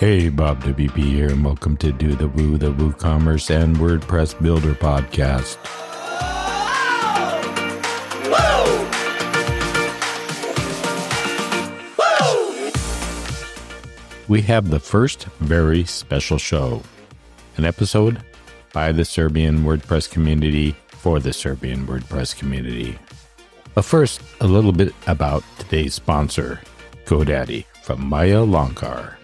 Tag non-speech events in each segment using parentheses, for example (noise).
Hey, Bob WP here, and welcome to Do the Woo, the WooCommerce and WordPress Builder podcast. We have the first very special show, an episode by the Serbian WordPress community for the Serbian WordPress community. But first, a little bit about today's sponsor, GoDaddy from Maya Lonkar.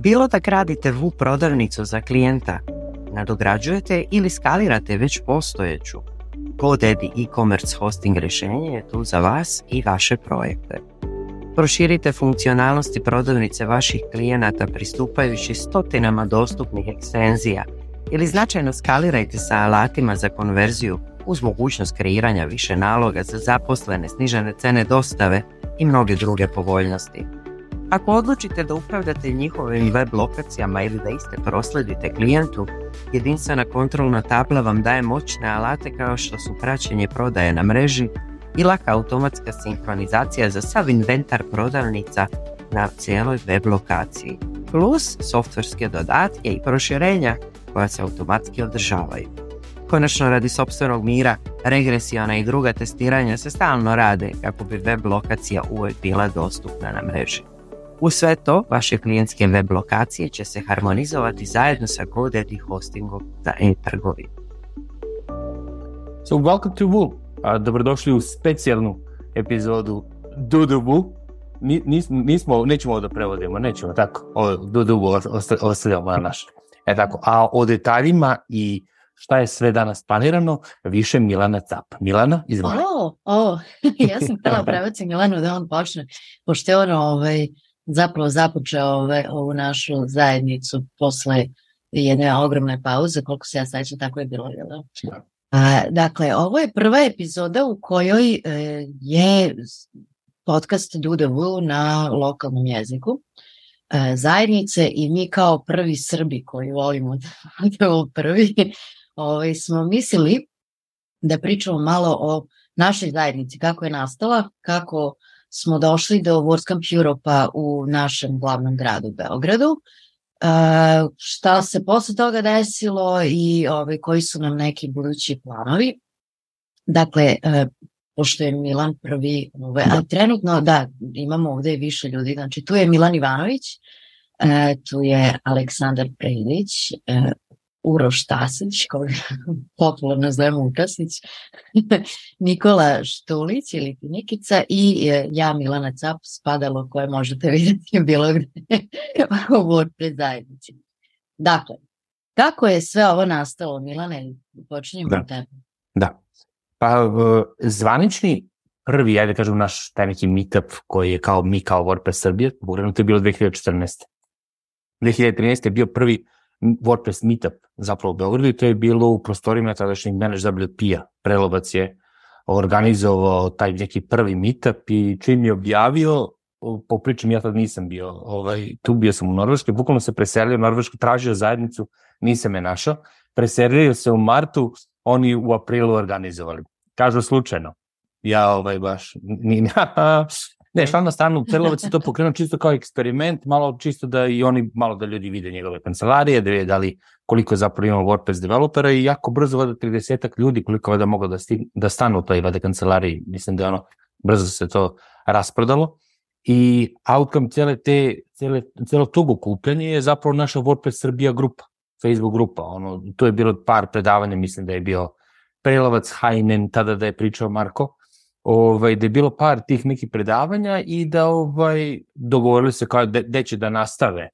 Bilo da gradite VU prodavnicu za klijenta, nadograđujete ili skalirate već postojeću, GoDaddy e-commerce hosting rješenje je tu za vas i vaše projekte. Proširite funkcionalnosti prodavnice vaših klijenata pristupajući stotinama dostupnih ekstenzija ili značajno skalirajte sa alatima za konverziju uz mogućnost kreiranja više naloga za zaposlene, snižene cene dostave i mnoge druge povoljnosti. Ako odlučite da upravljate njihovim web lokacijama ili da iste prosledite klijentu, jedinstvena kontrolna tabla vam daje moćne alate kao što su praćenje prodaje na mreži i laka automatska sinkronizacija za sav inventar prodavnica na cijeloj web lokaciji, plus softverske dodatke i proširenja koja se automatski održavaju. Konačno radi sobstvenog mira, regresiona i druga testiranja se stalno rade kako bi web lokacija uvijek bila dostupna na mreži. U sve to, vaše klijentske web lokacije će se harmonizovati zajedno sa GoDaddy hostingom za e-trgovinu. So welcome to Woo. A, dobrodošli u specijalnu epizodu Woo. Ni, nis, nismo, nećemo ovo da prevodimo, nećemo tako. Woo osta, ostavljamo na naš. E tako, a o detaljima i šta je sve danas planirano, više Milana Cap. Milana, izvoli. O, o, (laughs) ja sam htjela (laughs) prevati Milanu da on počne, pošto je ono ovaj, zapravo započeo ove, ovu našu zajednicu posle jedne ogromne pauze, koliko se ja sećam, tako je bilo. Jel? Da. A, dakle, ovo je prva epizoda u kojoj e, je podcast Woo na lokalnom jeziku e, zajednice i mi kao prvi Srbi koji volimo da budemo prvi, ovaj, smo mislili da pričamo malo o našoj zajednici, kako je nastala, kako smo došli do WordCamp Europa u našem glavnom gradu Beogradu. Uh, šta se posle toga desilo i ovaj, koji su nam neki budući planovi. Dakle, uh, pošto je Milan prvi, ovaj, a trenutno da, imamo ovde više ljudi, znači tu je Milan Ivanović, uh, tu je Aleksandar Prejlić, Uroš Tasić, koga popularno zovemo Ukrasić, (laughs) Nikola Štulić ili Nikica i e, ja Milana Cap, spadalo koje možete (laughs) vidjeti bilo gde u WordPress zajednici. Dakle, kako je sve ovo nastalo, Milane? Počinjemo Da. da. tebe. Da. Pa zvanični prvi, ajde kažem, naš taj neki meetup koji je kao mi kao WordPress Srbije, pogledano to je bilo 2014. 2013. je bio prvi WordPress meetup zapravo u Beogradu i to je bilo u prostorima tadašnjeg Manage WP-a. Prelovac je organizovao taj neki prvi meetup i čim je objavio, po pričam ja tad nisam bio, ovaj, tu bio sam u Norveškoj, bukvalno se preselio u Norvešku, tražio zajednicu, nisam je našao, preselio se u martu, oni u aprilu organizovali. Kažu slučajno. Ja ovaj baš, ni, (laughs) ne, šta na stranu, Prelovac je to pokrenuo čisto kao eksperiment, malo čisto da i oni, malo da ljudi vide njegove kancelarije, da vide da li koliko je zapravo imamo WordPress developera i jako brzo vada 30 ljudi koliko je da moglo da, stig, da stanu u toj vada kancelariji. Mislim da je ono, brzo se to rasprodalo. I outcome cele te, cele, celo tog okupljanja je zapravo naša WordPress Srbija grupa, Facebook grupa. Ono, to je bilo par predavanja, mislim da je bio Prelovac, Hajnen, tada da je pričao Marko, ovaj, da je bilo par tih nekih predavanja i da ovaj, dogovorili se kao de, de će da nastave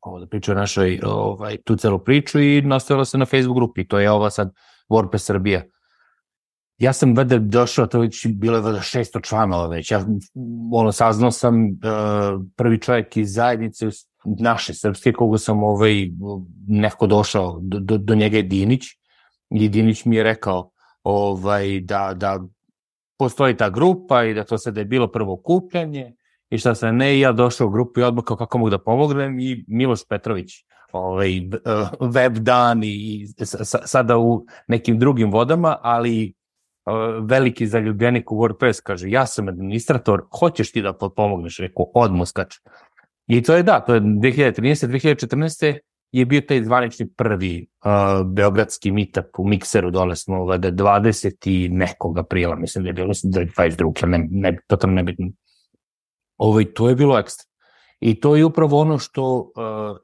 ovo da pričaju o našoj ovaj, tu celu priču i nastavila se na Facebook grupi. To je ova sad WordPress Srbija. Ja sam vada došao, to već bilo je vada 600 članova već. Ja ono, saznao sam uh, prvi čovjek iz zajednice naše srpske, koga sam ovaj, neko došao, do, do, do njega je Dinić. I Dinić mi je rekao ovaj, da, da postoji ta grupa i da to sada je bilo prvo kupljanje i šta se ne, ja došao u grupu i odmah kao kako mogu da pomognem i Miloš Petrović, ovaj, web dan i sada u nekim drugim vodama, ali veliki zaljubljenik u WordPress kaže ja sam administrator, hoćeš ti da pomogneš, rekao odmah skače. I to je da, to je 2013. 2014 je bio taj zvanični prvi uh, beogradski meetup u Mikseru, dole smo vada 20 i nekog aprila, mislim da je bilo 22. Ne, ne, totalno nebitno. Ovo, to je bilo ekstra. I to je upravo ono što uh,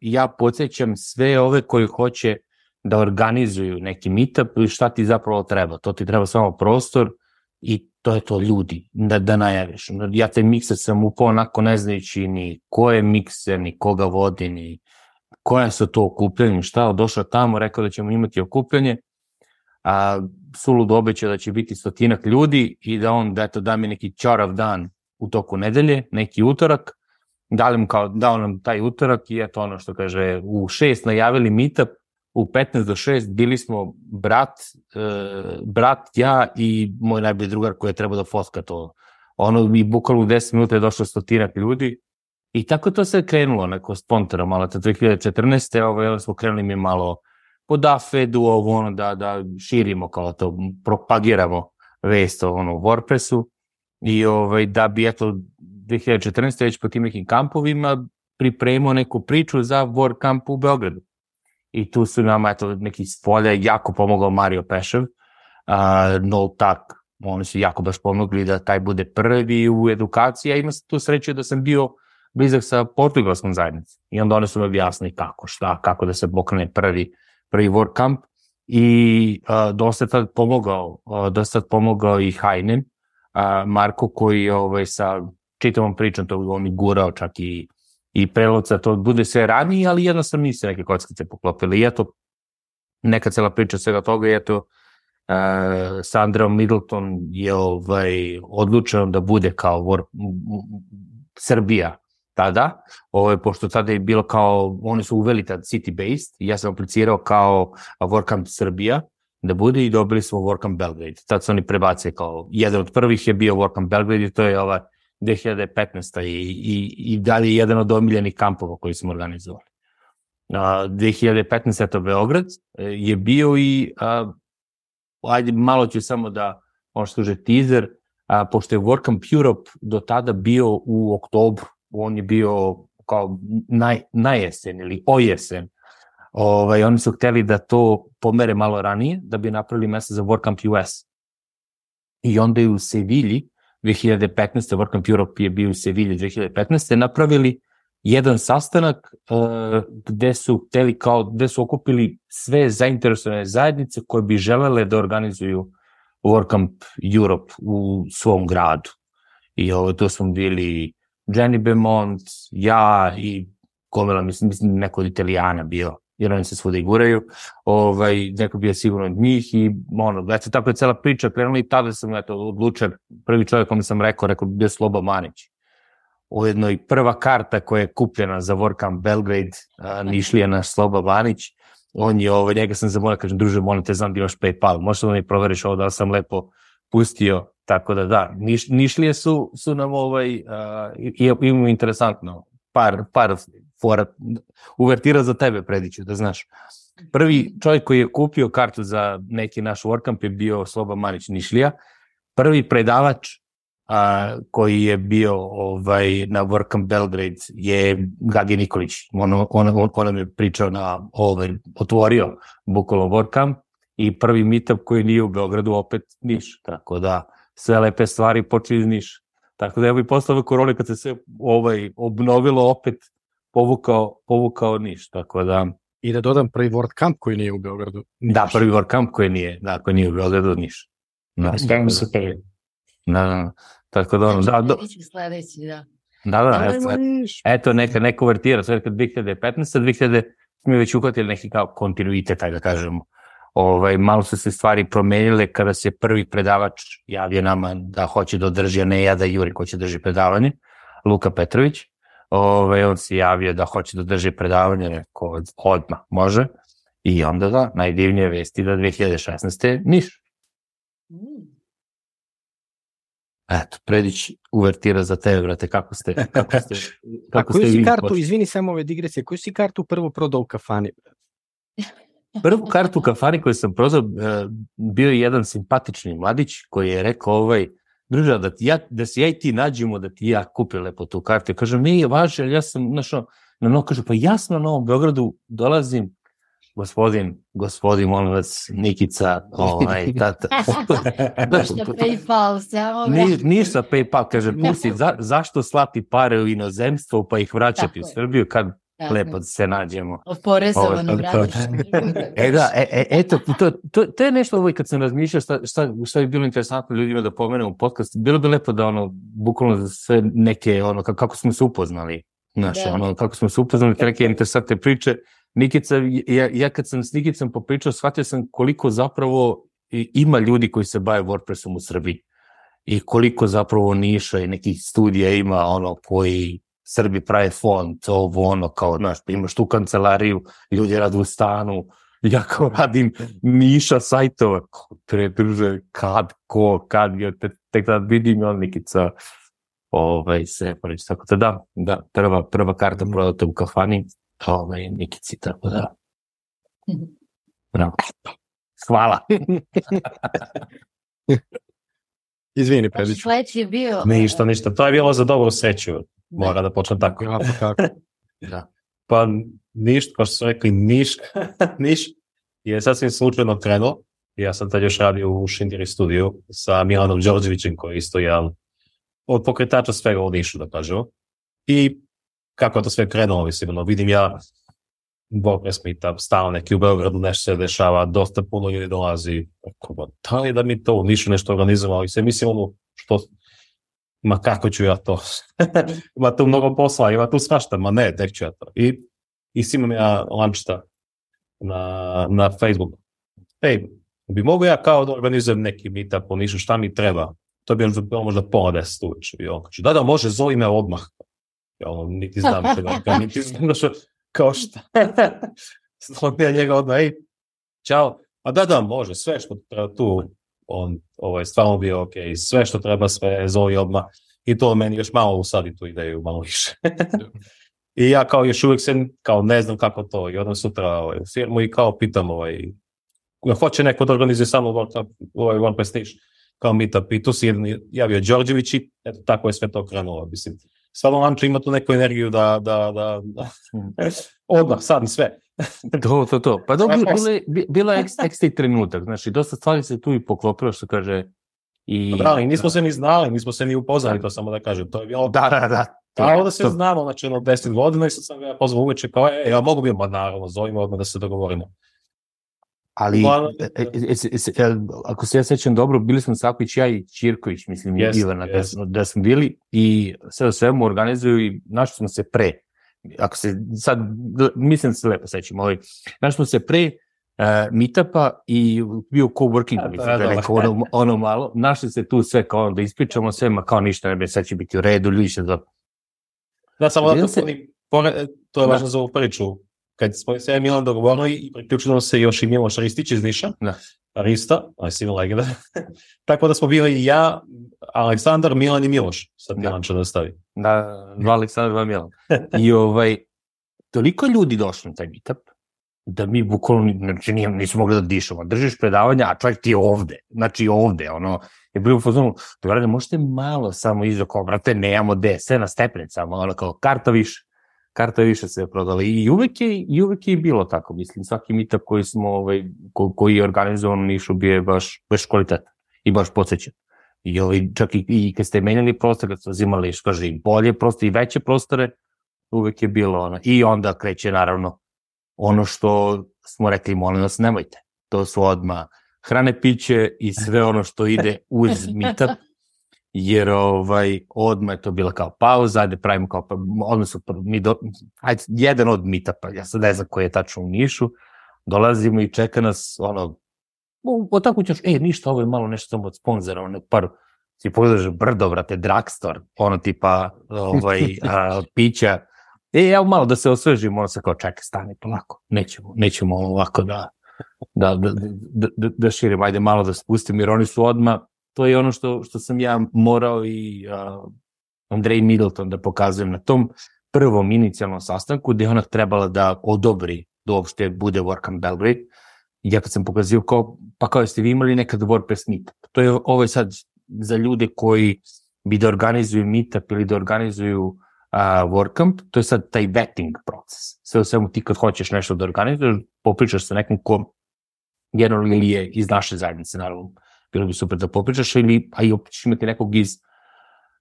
ja podsjećam sve ove koji hoće da organizuju neki meetup šta ti zapravo treba. To ti treba samo prostor i to je to ljudi, da, da najaviš. Ja te mikser sam upao onako ne znajući ni ko je mikser, ni koga vodi, ni koja su to okupljanje, šta, došao tamo, rekao da ćemo imati okupljanje, a sulud obeća da će biti stotinak ljudi i da on, da eto, da mi neki čorav dan u toku nedelje, neki utorak, dali mu kao, dao nam taj utorak i eto ono što kaže, u šest najavili meetup, u 15 do 6 bili smo brat, e, brat, ja i moj najbolji drugar koji je trebao da foska to. Ono, i bukvalno u 10 minuta je došlo stotinak ljudi, I tako to se krenulo neko spontano, malo ta 2014. Ovo, smo krenuli mi malo po Dafedu, ovo ono da, da širimo kao to, propagiramo vest o ono, WordPressu i ovaj, da bi eto 2014. već po tim nekim kampovima pripremio neku priču za WordCamp u Beogradu. I tu su nama eto, neki s polja jako pomogao Mario Pešev, uh, No Tak, oni su jako baš pomogli da taj bude prvi u edukaciji, a ima tu sreću da sam bio blizak sa portugalskom zajednicom. I onda one su mi objasnili kako, šta, kako da se pokrene prvi, prvi WordCamp. I uh, dosta je tad pomogao, uh, dosta je pomogao i Hajnen, uh, Marko koji ovaj, sa čitavom pričom to on i gurao čak i, i prelovca, to bude sve ranije, ali jednostavno nisi neke kockice poklopili. I eto, neka cela priča svega toga i eto, uh, Sandra Middleton je ovaj, odlučeno da bude kao vor, Srbija tada, ovaj, pošto tada je bilo kao, oni su uveli tad city-based, ja sam aplicirao kao WordCamp Srbija, da bude i dobili smo WordCamp Belgrade. Tad su oni prebacije kao, jedan od prvih je bio WordCamp Belgrade i to je ova 2015. i, i, i dalje jedan od omiljenih kampova koji smo organizovali. Uh, 2015. eto Beograd e, je bio i, uh, ajde malo ću samo da, ono što je teaser, a, pošto je WordCamp Europe do tada bio u oktobru on je bio kao naj, najesen ili ojesen. Ovaj, oni su hteli da to pomere malo ranije, da bi napravili mesto za WordCamp US. I onda je u Sevilji 2015. WordCamp Europe je bio u Sevilji 2015. napravili jedan sastanak uh, gde su hteli kao, gde su okupili sve zainteresovane zajednice koje bi želele da organizuju WordCamp Europe u svom gradu. I ovo, to smo bili Jenny Beaumont, ja i gomela, mislim, mislim neko od Italijana bio, jer oni se svuda iguraju, ovaj, neko bio sigurno od njih i ono, eto, tako je cela priča krenula i tada sam eto, odlučen, prvi čovjek kome sam rekao, rekao bio Sloba Manić. Ujedno i prva karta koja je kupljena za WordCamp Belgrade, a, Nišlija naš Sloba Manić, on je, ovaj, njega sam zamolio, kažem, druže, molim te, znam da imaš Paypal, možeš da mi proveriš ovo da sam lepo pustio Tako da da, Niš, Nišlije su, su nam ovaj, uh, imamo interesantno, par, par fora, uvertira za tebe prediću, da znaš. Prvi čovjek koji je kupio kartu za neki naš WordCamp je bio Sloba Manić Nišlija. Prvi predavač a, koji je bio ovaj, na WordCamp Belgrade je Gagi Nikolić. On, on, on, on nam je pričao na, ovaj, otvorio bukvalno WordCamp i prvi meetup koji nije u Beogradu opet Niš. Tako da, sve lepe stvari počeli iz Niša. Tako da evo i posle ove korone kad se sve ovaj, obnovilo opet povukao, povukao Niš. Tako da... I da dodam prvi WordCamp koji nije u Beogradu. Niš. Da, prvi WordCamp koji nije, da, koji nije u Beogradu, Niš. Da, da, da, da, tako da ono, da, do... Sledeći, da. Da, da, eto, eto neka, neka uvertira, sve kad 2015. 2000 smo već uhvatili neki kao kontinuitet, taj da kažemo ovaj, malo su se stvari promenile kada se prvi predavač javio nama da hoće da održi, a ne ja da Juri ko će da drži predavanje, Luka Petrović. Ovaj, on se javio da hoće da drži predavanje, neko odmah može. I onda da, najdivnije vesti da 2016. Niš. Eto, Predić uvertira za tebe, brate, kako ste, kako ste, (laughs) A kako koju ste si kartu, počeli? izvini samo ove digresije, koju si kartu prvo prodao u kafani? Prvu kartu u kafani koju sam prozao, e, bio je jedan simpatični mladić koji je rekao ovaj, druža, da, ja, da se ja i ti nađemo, da ti ja kupim lepo tu kartu. Ja kažem, nije ali ja sam, znaš, ono, na novo, kaže, pa ja sam na Novom Beogradu, dolazim, gospodin, gospodin, molim vas, Nikica, ovaj, (laughs) tata. (laughs) Ništa Paypal, samo Ni, ništa PayPal, kaže, pusti, za, zašto slati pare u inozemstvo pa ih vraćati Tako u. Srbiju kad Tako. lepo se nađemo. Oporezovano. (laughs) E da, e, e, eto, to, to, to je nešto ovo i kad sam razmišljao šta, šta, šta bi bilo interesantno ljudima da pomenemo u podcast, bilo bi lepo da ono, bukvalno za sve neke, ono, kako, smo se upoznali, znaš, Da. ono, kako smo se upoznali, te neke interesantne priče. Nikica, ja, ja kad sam s Nikicom popričao, shvatio sam koliko zapravo ima ljudi koji se bave WordPressom u Srbiji i koliko zapravo niša i nekih studija ima ono koji Srbi prave font, ovo ono kao, znaš, imaš tu kancelariju, ljudi rade u stanu, ja kao radim niša sajtova, pre druže, kad, ko, kad, ja te, tek da vidim on Nikica, ovaj, se, poreći, tako da da, da, prva, prva karta prodata u kafani, ovaj, Nikici, tako da, bravo. Hvala. (laughs) Izvini, Prediću. Sledeći je bio... Ništa, ništa. To je bilo za dobru sreću. Mora da počnem tako. Ja, pa kako? (laughs) Da. Pa ništa, kao što su rekli, Niš, (laughs) Niš je sasvim slučajno krenuo. Ja sam tad još radio u Šindiri studiju sa Milanom Đorđevićem koji je isto jedan od pokretača svega u Nišu, da kažemo. I kako je to sve krenulo, mislim, ono, vidim ja WordPress meetup, stalno neki u Beogradu nešto se dešava, dosta puno ljudi dolazi. Ako, da li da mi to Nišu nešto organizujemo, ali se mislim ono, što, ma kako ću ja to? (laughs) ima tu mnogo posla, ima tu svašta, ma ne, tek ću ja to. I, i imam ja lančta na, na Facebooku. Ej, bi mogu ja kao da organizujem neki meetup u Nišu, šta mi treba? To bi bilo možda pola deset uveče. Da, da, može, zovi me odmah. Ja ono, niti znam što da, niti znam da što, kao šta. (laughs) Znam ja njega odmah, ej, čao. A da, da, može, sve što treba tu, on, ovo je stvarno bio ok, sve što treba, sve, zovi odmah. I to meni još malo usadi tu ideju, malo više. (laughs) I ja kao još uvijek se, kao ne znam kako to, i odem sutra ovaj, u firmu i kao pitam, ovaj, hoće neko da organizuje samo WordPress, ovaj WordPress Niš, kao meetup, i tu si javio Đorđević i eto, tako je sve to krenulo, mislim. Stvarno Lančo ima tu neku energiju da, da, da, da (laughs) odmah, sad i sve. To, to, to. Pa dobro, bilo bilo je eks- ekstri trenutak, znači, dosta stvari se tu i poklopilo, što kaže, i... Da, i nismo se ni znali, nismo se ni upoznali, to samo da kažem. To je bilo Da, da, da. Da se to- znamo, znači ono 10 godina i sad sam ga pozvao uveče kao, e, ja mogu bi, ma naravno, zovimo odmah da se dogovorimo. Ali, Uglavnom, e, e, e, e, ako se ja sećam dobro, bili smo Saković, ja i Ćirković, mislim, i Ivana, da, jest. smo, da smo bili i sve o svemu organizuju i našli smo se pre. Ako se sad, mislim da se lepo sećam, ovaj, našli smo se pre uh, meetupa i bio coworking, Da, mislim, da, da, da. neko ono, ono malo, našli se tu sve kao da ispričamo sve, ma kao ništa, ne bi, sad će biti u redu, ljudi će da... Da, samo da se- to, oni, pore, to je Da. važno za ovu priču. Kad smo se ja Milan dogovorili i priključilo se još i Miloš Ristić iz Niša, Da. Rista, aj si legenda. (laughs) Tako da smo bili i ja, Aleksandar, Milan i Miloš. Sad Da. Milan će da stavi. Da, dva Aleksandra, dva Milan. (laughs) I ovaj, toliko ljudi došlo na taj meetup, da mi bukvalno, znači, nije, nismo mogli da dišemo. Držiš predavanja, a čovjek ti je ovde. Znači, ovde, ono, je bilo u fazonu, dobro, možete malo samo iza kao, brate, nemamo gde, sve na stepenicama, ono, kao, karta više. Karta više se prodala i uvek je, i uvek je bilo tako, mislim, svaki meetup koji smo, ovaj, ko, koji je organizovan u Nišu bio je baš, baš kvalitetan i baš podsjećan. I ovaj, čak i, i kad ste menjali prostor, kad ste uzimali, što kaže, i bolje prostore i veće prostore, uvek je bilo ono. I onda kreće, naravno, ono što smo rekli, molim vas, nemojte. To su odma hrane, piće i sve ono što ide uz meetup, (laughs) jer ovaj, odma je to bila kao pauza, ajde pravimo kao, pa, odmah su, pr- mi do, ajde, jedan od meetupa, ja sad ne znam koji je tačno u Nišu, dolazimo i čeka nas, ono, o, tako ćeš, e, ništa, ovo je malo nešto samo od sponzora, ono, par, ti pogledaš brdo, brate, drugstore, ono tipa, ovaj, (laughs) a, pića, e, ja malo da se osvežim, ono se kao, čekaj, stani, polako, nećemo, nećemo ovako da, da, da, da, da, da širim, ajde malo da spustim, jer oni su odma to je ono što, što sam ja morao i uh, Andrej Middleton da pokazujem na tom prvom inicijalnom sastanku gde je ona trebala da odobri da uopšte bude Workcamp Belgrade. I ja kad sam pokazio kao, pa kao jeste vi imali nekad WordPress meetup. To je ovo je sad za ljude koji bi da organizuju meetup ili da organizuju uh, WordCamp, to je sad taj vetting proces. Sve u svemu ti kad hoćeš nešto da organizuješ, popričaš sa nekom ko generalno ili je iz naše zajednice, naravno, bilo bi super da popričaš, ili, a i opet ćeš imati nekog iz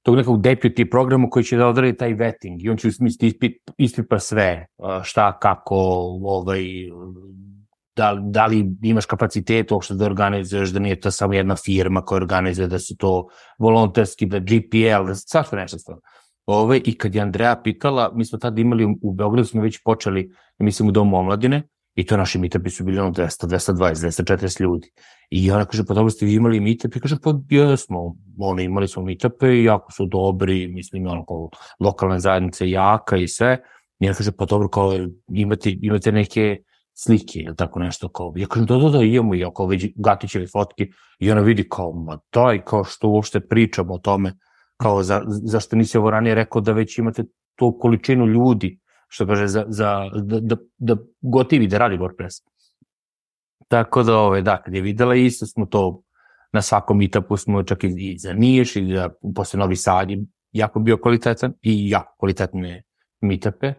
tog nekog deputy programa koji će da odradi taj vetting i on će usmisliti ispit, ispipa sve, šta, kako, ovaj, da, da li imaš kapacitet uopšte da organizuješ, da nije to samo jedna firma koja organizuje, da su to volonterski, da GPL, da svašta nešto stavno. Ove, I kad je Andreja pitala, mi smo tada imali u Beogradu, smo već počeli, mislim, u Domu omladine, i to naši meetupi su bili ono 200, 220, 240 ljudi. I ona kaže, pa dobro ste vi imali meetup? I kaže, pa jesmo, ono, imali smo meetupe jako su dobri, mislim, ono, kao lokalne zajednice jaka i sve. I ona kaže, pa dobro, kao, imate, imate neke slike ili tako nešto kao, ja kažem da, da, da, imamo i kao vidi Gatićevi fotke i ona vidi kao, ma daj, kao što uopšte pričamo o tome, kao za, zašto nisi ovo ranije rekao da već imate tu količinu ljudi, što kaže, za, za, da, da, da gotivi da radi WordPress. Tako da, ove, da, kad je videla isto smo to na svakom meetupu smo čak i za Niš i za, posle Novi Sad je jako bio kvalitetan i jako kvalitetne meetupe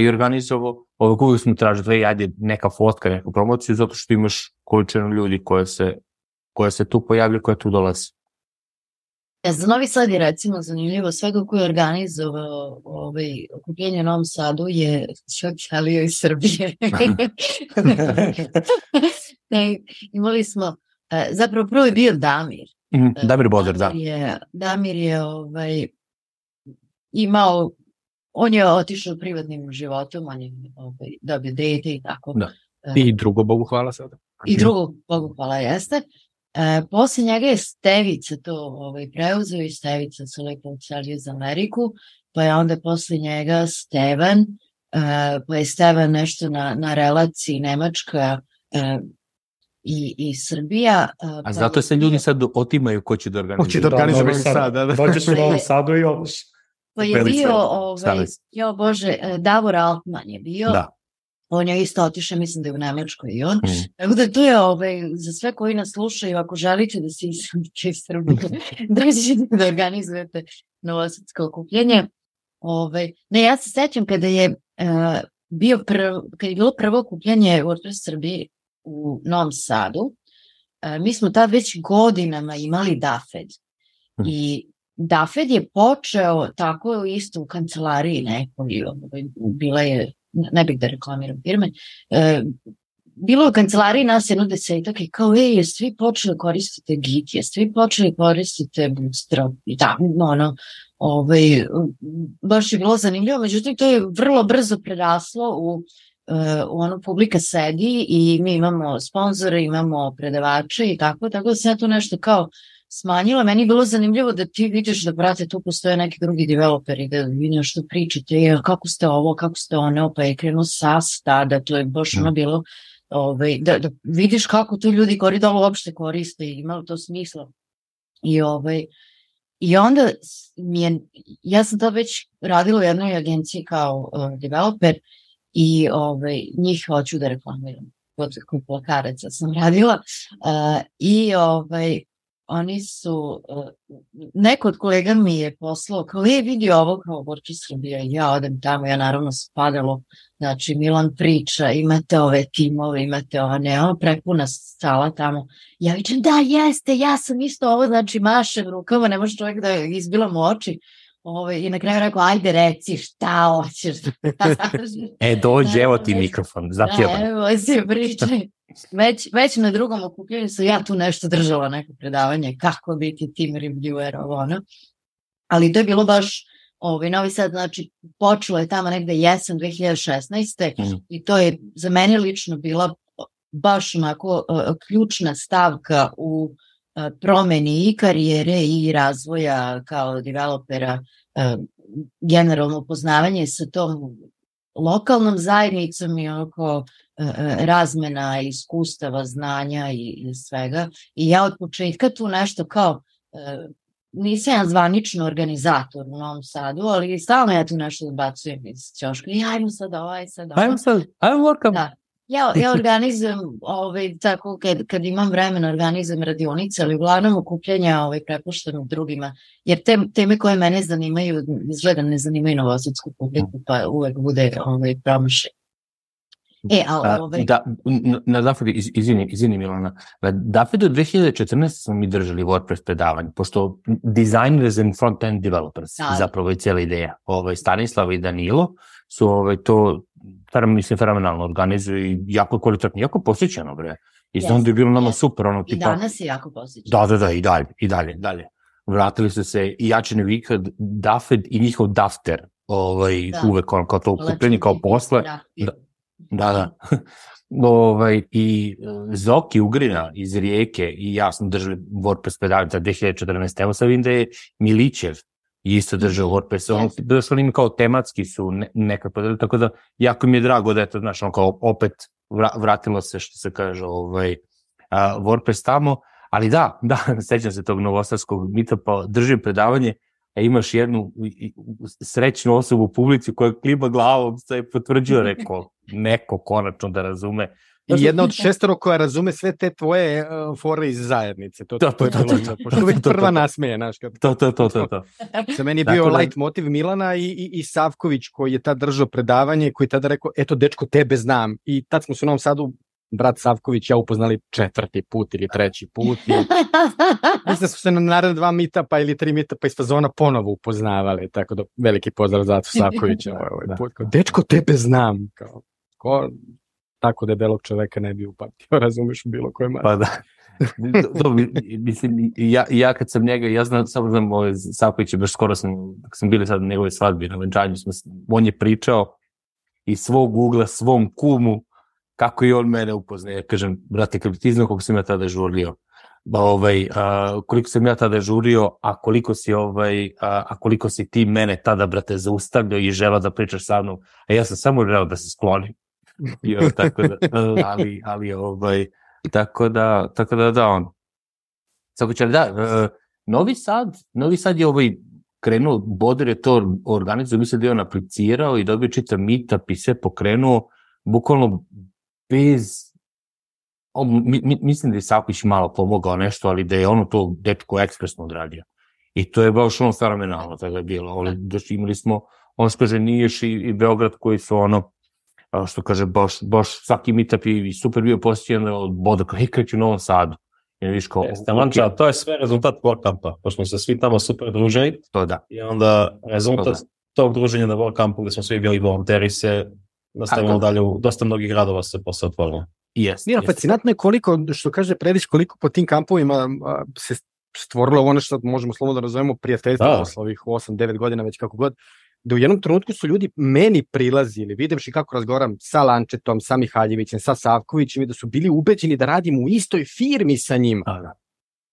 i organizovao. Ovo uvijek smo tražili, da ajde neka fotka, neku promociju, zato što imaš količinu ljudi koje se, koje se tu pojavljaju, koje tu dolaze. Ja, za Novi Sad je recimo zanimljivo, sve dok je organizovao ovaj, okupljenje u Novom Sadu je čak Halio iz Srbije. (laughs) ne, imali smo, e, zapravo prvo je bio Damir. Mm, Damir Bozer, da. Je, Damir je ovaj, imao, on je otišao privatnim životom, on je ovaj, dobio dete i tako. Da. I drugo, Bogu hvala sada. I drugo, Bogu hvala, jeste. E, posle njega je Stevica to ovaj, preuzeo i Stevica se lepo ucelio za Ameriku, pa je onda posle njega Stevan, e, pa je Stevan nešto na, na relaciji Nemačka e, i, i Srbija. E, A pa zato se ljudi sad otimaju ko će da organizuje. Hoće da organizuje Da, sad, da, da. Dođeš u Novom Sadu i odeš. Pa je bio, ovaj, jo Bože, e, Davor Altman je bio. Da. On je isto otišao, mislim da je u Nemačkoj i on. Mm. Tako da to je ovaj, za sve koji nas slušaju, ako želite da se iselite iz Srbije, (laughs) dođete da organizujete novosadsko okupljenje. Ovaj, ne, ja se sećam kada je uh, bio prv, kada je bilo prvo okupljanje WordPress Srbije u Novom Sadu, uh, mi smo tad već godinama imali DAFED. Mhm. I DAFED je počeo tako isto u kancelariji nekoj, ovaj, bila je ne bih da reklamiram firme, e, bilo u kancelariji nas jedno desetak i kao, ej, jeste vi počeli koristite Git, jeste vi počeli koristite Bootstrap? I tako, ono, ovaj, baš je bilo zanimljivo, međutim to je vrlo brzo preraslo u e, u ono publika sedi i mi imamo sponzore, imamo predavače i tako, tako da se ja tu nešto kao smanjila. Meni je bilo zanimljivo da ti vidiš da, brate, tu postoje neki drugi developeri, da vi nešto pričate, e, kako ste ovo, kako ste ono, pa je krenuo SAS tada, to je baš ono bilo, ovaj, da, da vidiš kako to ljudi koridor uopšte koriste i imalo to smisla. I ovaj, I onda mi je, ja sam to već radila u jednoj agenciji kao uh, developer i ovaj, njih hoću da reklamiram. Kod, kod plakaraca sam radila uh, i ovaj, oni su, uh, neko od kolega mi je poslao, kao je vidi ovo kao Borči Srbija ja odem tamo, ja naravno spadalo, znači Milan priča, imate ove timove, imate one, ono prepuna sala tamo. Ja vičem, da jeste, ja sam isto ovo, znači mašem rukama, ne može čovjek da izbilam u oči. Ove, I na kraju rekao, ajde reci šta hoćeš. (laughs) E, dođe, evo ti mikrofon, zapjevan. Da, evo se pričaj. Već, već na drugom okupljenju sam ja tu nešto držala neko predavanje, kako biti team reviewer, ovo ono. Ali to je bilo baš, ovaj, Novi Sad, znači, počelo je tamo negde jesen 2016. Mhm. I to je za mene lično bila baš onako uh, ključna stavka u uh, promeni i karijere i razvoja kao developera, uh, generalno upoznavanje sa tom lokalnom zajednicom i e, razmena iskustava, znanja i, i svega. I ja od početka tu nešto kao, e, nisam ja zvanično organizator u Novom Sadu, ali stalno ja tu nešto zbacujem iz ćoška. I ajmo sad ovaj, sad ovaj. Ajmo sad, ajmo workam. Da. Ja, ja organizujem, ovaj, tako, kad, kad imam vremena, organizujem radionice, ali uglavnom okupljanja ovaj, prepuštenog drugima, jer te, teme koje mene zanimaju, izgleda ne zanimaju novosadsku publiku, pa uvek bude ovaj, promašaj. E, a, A, ovaj, Da, na, Dafedu, iz, izvini, izvini Milana, na Dafedu 2014. smo mi držali WordPress predavanje, pošto designers and front-end developers, Da. zapravo je cijela ideja. Ovaj, Stanislav i Danilo su ovaj, to, mislim, fenomenalno organizuju i jako kvalitetno, jako posjećano, bre. I znam da je bilo nama jeste. super, ono, I tipa... danas je jako posjećan. Da, da, da, i dalje, i dalje, dalje. Vratili su se i Jačini Vikad, Dafed i njihov Dafter, ovaj, Da. uvek ono, kao to Lepo okupljenje kao posle. Da. Da, da. (laughs) ovaj, I e, Zoki Ugrina iz Rijeke i ja smo držali WordPress pedalica 2014. Evo sad vidim da je Milićev isto držao WordPress. Ono, Jeste. došlo im kao tematski su ne, podelili, tako da jako mi je drago da je to, znaš, ono kao opet vra, vratilo se, što se kaže, ovaj, a, WordPress tamo. Ali da, (laughs) da, sećam se tog novosadskog meetupa, držim predavanje, a imaš jednu srećnu osobu u publici koja klima glavom, se potvrđuje, (laughs) rekao, neko konačno da razume. I jedna od šestoro koja razume sve te tvoje uh, fore iz zajednice. To, Da, to, to, to, to, to, pošto uvek prva nasmeje, znaš, kad To, to, to, to, to. (laughs) Za meni je bio da- light motiv Milana i, i, i Savković koji je tad držao predavanje, koji je tada rekao, eto dečko, tebe znam. I tad smo se u Novom Sadu, brat Savković ja upoznali četvrti put ili treći put. I mislim da smo se na naredne dva mitapa ili tri mitapa iz fazona ponovo upoznavali, tako da veliki pozdrav za Acu Savkovića (laughs) ovaj, ovaj Da. put. Kao, dečko, tebe znam. Kao, ko, tako debelog čoveka ne bi upamtio, (laughs) razumeš bilo kojem Pa da. Do, do, mislim, ja, ja kad sam njega, ja znam, samo znam, ovaj, Savković je baš skoro sam, dok sam bili sad na njegove svadbi, na venčanju, on je pričao iz svog ugla, svom kumu, kako i on mene upoznaje. Ja kažem, brate, kad bi ti znao koliko sam ja tada žurio, ba, ovaj, a, koliko sam ja tada žurio, a koliko si ovaj, a, a koliko si ti mene tada, brate, zaustavljao i žela da pričaš sa mnom, a ja sam samo želeo da se sklonim. Ono, tako da, ali, ali ovaj, tako da, tako da, da, on. Tako će, da, e, Novi Sad, Novi Sad je ovaj krenuo, Boder je to organizovao, mislim da je on aplicirao i dobio čitav meetup i sve pokrenuo, bukvalno bez, on, mi, mi, mislim da je Saković malo pomogao nešto, ali da je ono to dečko ekspresno odradio. I to je baš ono fenomenalno tada je bilo. Oni, znači, imali smo, on što kaže, Niješ i, i Beograd koji su ono, što kaže, baš, baš svaki meetup i, super bio posjećen od Boda, kao, hej, kreću u Novom Sadu. I vidiš kao, Jeste, Lanča, to je sve rezultat WordCampa, pošto smo se svi tamo super družili to da. i onda To rezultat tog druženja na WordCampu gde smo svi bili volonteri se nastavilo Tako. dalje u dosta mnogih gradova se posle otvorilo. Yes, Nije, fascinantno je koliko, što kaže Predić, koliko po tim kampovima a, se stvorilo ono što možemo slobodno da nazovemo prijateljstvo Da. posle ovih 8-9 godina, već kako god, da u jednom trenutku su ljudi meni prilazili, videvši kako razgovaram sa Lančetom, sa Mihaljevićem, sa Savkovićem i da su bili ubeđeni da radim u istoj firmi sa njima. A, da.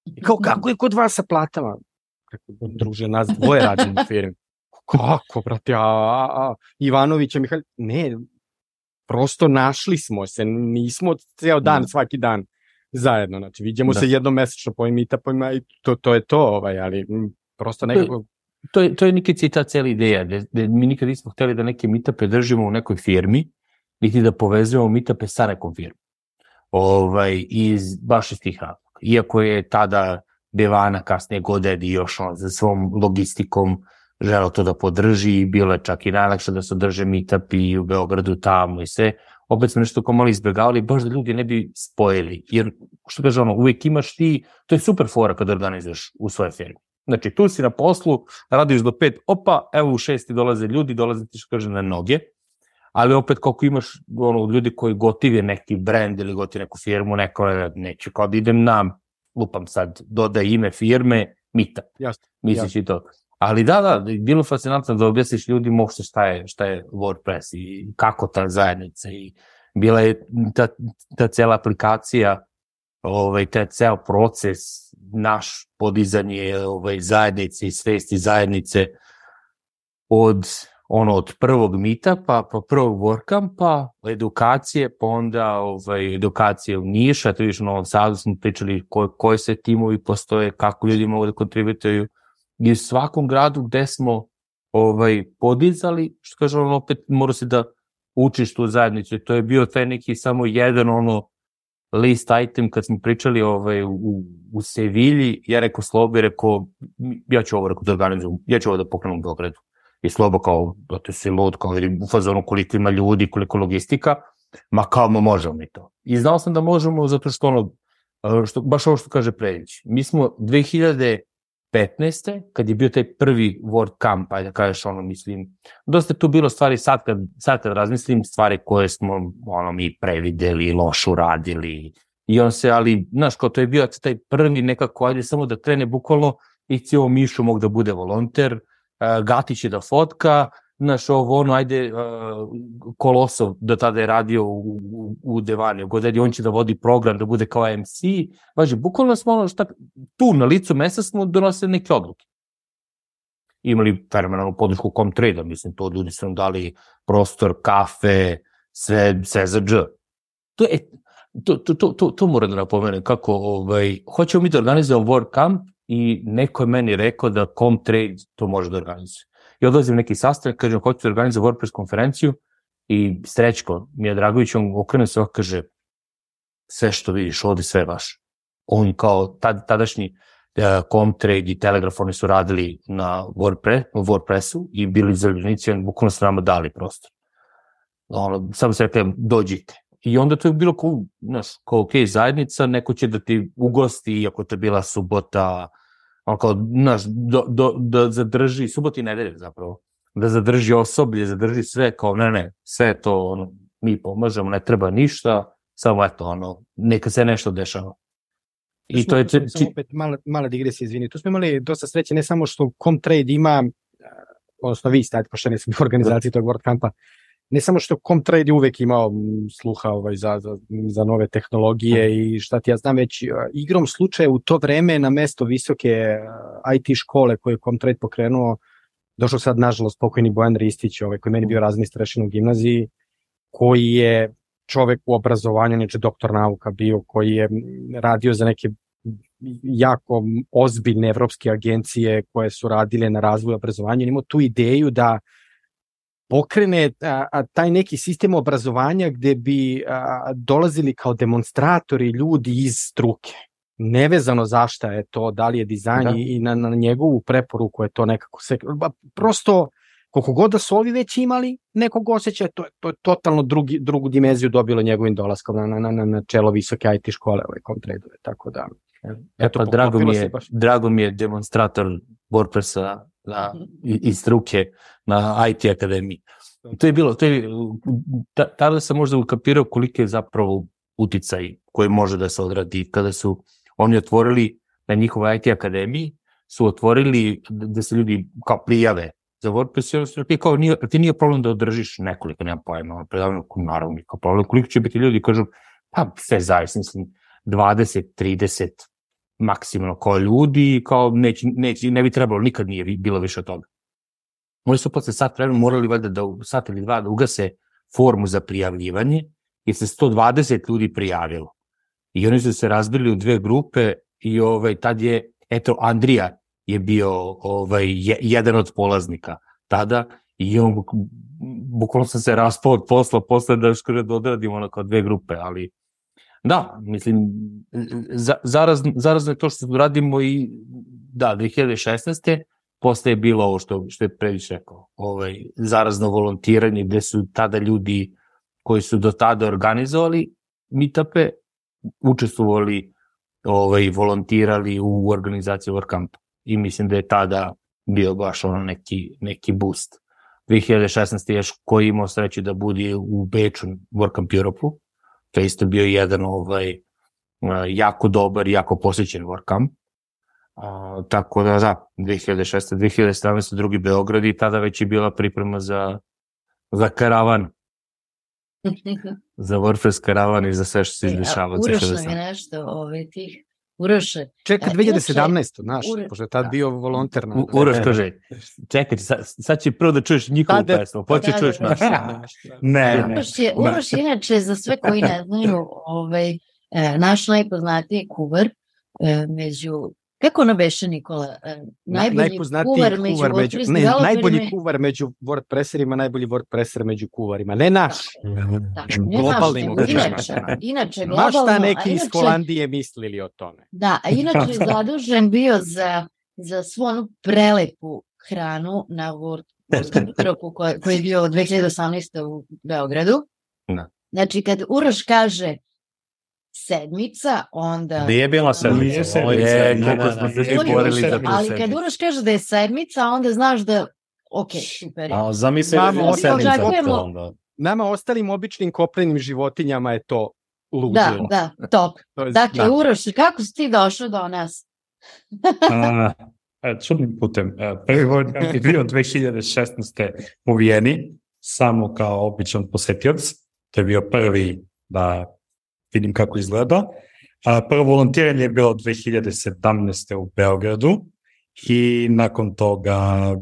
I kao, kako je kod vas sa platama? Kako, druže, nas dvoje radimo u firmi. Kako, brate, a, a, a Ivanovića, Mihalj... Ne, prosto našli smo se, nismo ceo dan, Da. svaki dan zajedno, znači vidimo Da. se jednom mesečno po meetupima i to, to je to, ovaj, ali m, prosto nekako... to je, to je Nikici i ta cijela ideja, da, da mi nikad nismo hteli da neke meetupe držimo u nekoj firmi, niti da povezujemo meetupe sa nekom firmom. Ovaj, iz, baš iz tih razloga. Iako je tada Devana kasnije Godedi još on za svom logistikom želeo to da podrži i bilo je čak i najlakše da se održe meetup i u Beogradu tamo i sve. Opet smo nešto kao malo izbjegavali, baš da ljudi ne bi spojili. Jer, što kaže ono, uvijek imaš ti, to je super fora kada organizuješ u svojoj firmi. Znači, tu si na poslu, radiš do pet, opa, evo u šesti dolaze ljudi, dolaze ti što kaže na noge, ali opet koliko imaš ono, ljudi koji gotive neki brend ili gotive neku firmu, neko neće kao da idem na, lupam sad, dodaj ime firme, mita, Jasno. misliš i to. Ali da, da, bilo fascinantno da objasniš ljudima uopšte šta je, šta je WordPress i kako ta zajednica i bila je ta, ta cela aplikacija, ovaj, taj ceo proces, naš podizanje ovaj, zajednice i svesti zajednice od ono od prvog meetupa, pa prvog workampa, edukacije, pa onda ovaj, edukacije u Niša, to viš u Novom Sadu smo pričali ko, koji se timovi postoje, kako ljudi mogu da kontributuju i u svakom gradu gde smo ovaj, podizali, što kaže on opet mora se da učiš tu zajednicu i to je bio taj neki samo jedan ono list item kad smo pričali ovaj, u, u Sevilji, ja rekao Slobi, rekao, ja ću ovo rekao da organizujem, ja ću ovo da pokrenem u Beogradu. I Slobo kao, da te si lud, kao vidim u fazonu koliko ima ljudi, koliko logistika, ma kao ma možemo mi to. I znao sam da možemo zato što ono, što, baš ovo što kaže Predić. Mi smo 2000 15. kad je bio taj prvi World Camp, ajde da kažeš ono, mislim, dosta tu bilo stvari sad kad, sad kad razmislim, stvari koje smo ono, mi prevideli, lošu radili, i on se, ali, znaš, kao to je bio taj prvi nekako, ajde samo da trene bukvalno i cijelo Mišu mog da bude volonter, uh, Gatić je da fotka, znaš, ovo, ono, ajde, uh, Kolosov, da tada je radio u, u, u Devani, u Godedi, on će da vodi program, da bude kao MC, važi, bukvalno smo ono, šta, tu na licu mesa smo donosili neke odluke. Imali fenomenalnu podršku Comtrade, mislim, to ljudi su nam dali prostor, kafe, sve, sve za dž. To je, to, to, to, to, to moram da napomenem, kako, ovaj, hoćemo mi da organizujemo World Camp i neko je meni rekao da Comtrade to može da organizuje i odlazim neki sastanak, kažem, hoću da organizujem WordPress konferenciju i Srećko Mija Dragović, on okrene se kaže, sve što vidiš, ovde sve vaš. On kao tad, tadašnji uh, Comtrade i Telegraph, oni su radili na WordPress, WordPressu i bili zaljenici, on bukvalno su nama dali prostor. Ono, samo se rekao, dođite. I onda to je bilo kao, znaš, kao ok, zajednica, neko će da ti ugosti, iako to je bila subota, on kao, znaš, do, do, da zadrži, subot i nedelje zapravo, da zadrži osoblje, zadrži sve, kao ne, ne, sve to, ono, mi pomažemo, ne treba ništa, samo eto, ono, neka se nešto dešava. I to je... Či... Samo opet mala, mala digresija, izvini. Tu smo imali dosta sreće, ne samo što Comtrade ima, odnosno vi ste, pošto ne sam u organizaciji tog WordCampa, ne samo što Comtrade uvek imao sluha ovaj, za, za, za nove tehnologije i šta ti ja znam, već igrom slučaja u to vreme na mesto visoke IT škole koje je Comtrade pokrenuo, došao sad nažalost pokojni Bojan Ristić, ovaj, koji je meni bio razmi starešin u gimnaziji, koji je čovek u obrazovanju, neče doktor nauka bio, koji je radio za neke jako ozbiljne evropske agencije koje su radile na razvoju obrazovanja, imao tu ideju da pokrene a, a, taj neki sistem obrazovanja gde bi a, dolazili kao demonstratori ljudi iz struke. Nevezano zašta je to, da li je dizajn da. i na, na njegovu preporuku je to nekako se... Prosto, koliko god da su ovi već imali nekog osjećaja, to, to je totalno drugi, drugu dimenziju dobilo njegovim dolaskom na, na, na, na čelo visoke IT škole, ovaj kontradove, tako da... Eto, pa, drago, mi je, drago mi je demonstrator WordPressa na, iz struke na IT akademiji. To je bilo, to je, tada sam možda ukapirao koliko je zapravo uticaj koji može da se odradi kada su oni otvorili na njihovoj IT akademiji, su otvorili da se ljudi kao prijave za WordPress i ono ti kao nije, ti nije problem da održiš nekoliko, nema pojma, predavno, naravno, kao problem, koliko će biti ljudi, kažu, pa sve zavisno, mislim, 20, 30, maksimalno kao ljudi, kao neće, neće, ne bi trebalo, nikad nije bilo više od toga. Oni su posle sat vremena morali valjda da sat ili dva da ugase formu za prijavljivanje, jer se 120 ljudi prijavilo. I oni su se razbili u dve grupe i ovaj, tad je, eto, Andrija je bio ovaj, jedan od polaznika tada i on bukvalno sam se raspao od posla posle da skoro da odradimo ono kao dve grupe, ali Da, mislim, zarazno, zarazno je to što radimo i, da, 2016. posle je bilo ovo što, što je previše rekao, ovaj, zarazno volontiranje gde su tada ljudi koji su do tada organizovali meetupe, učestvovali, ovaj, volontirali u organizaciji WordCamp. I mislim da je tada bio baš ono neki, neki boost. 2016. je koji imao sreću da bude u Beču WordCamp Europe-u, To je isto bio jedan ovaj, jako dobar i jako posjećen WordCamp. A, tako da, da, 2006. 2017. drugi Beograd i tada već je bila priprema za, za karavan. (laughs) za WordPress karavan i za sve što se izdešava. Uroš nam je nešto ove, tih Uroše, Čeka E, 2017. znaš, pošto je tad Da. bio volonter. Na, U- Uroš kaže, čekaj, sad, sad će prvo da čuješ njihovu je- pesmu, počeš Da, čuješ da. našu. Ne, ne. Uroš je, Uroš je inače, za sve koji ne znaju, ovaj, e, naš najpoznatiji kuvar e, među, kako ono beše Nikola? E, najbolji najpoznatiji kuvar među kuvar među, ne, najbolji kuvar među WordPresserima, najbolji WordPresser među kuvarima. Ne naš. Tako, znaš, nego običajima. inače, inače Ma globalno, šta a neki iz inače- Holandije mislili o tome. Da, a inače je (laughs) zadužen bio za, za svu onu prelepu hranu na koji, koji je bio od 2018. u Beogradu. Da. Znači, kad Uroš kaže sedmica, onda... Nije bila sedmica. Nije sedmica. je- smo ne, se nije svi bila borili to. Ali kad Uroš kaže da je sedmica, onda znaš da, ok, super. je. A zamisli da je sedmica. očekujemo-. Nama ostalim običnim koplenim životinjama je to Da, ludilo. da, top. (laughs) To je- Dakle, da. Uroš, kako si ti došao do nas? (laughs) A, e, čudnim putem. E, Prvi WordCamp je bio 2016. u Vijeni, samo kao običan posetioc. To je bio prvi da vidim kako izgleda. A, prvo volontiranje je bilo 2017. u Beogradu i nakon toga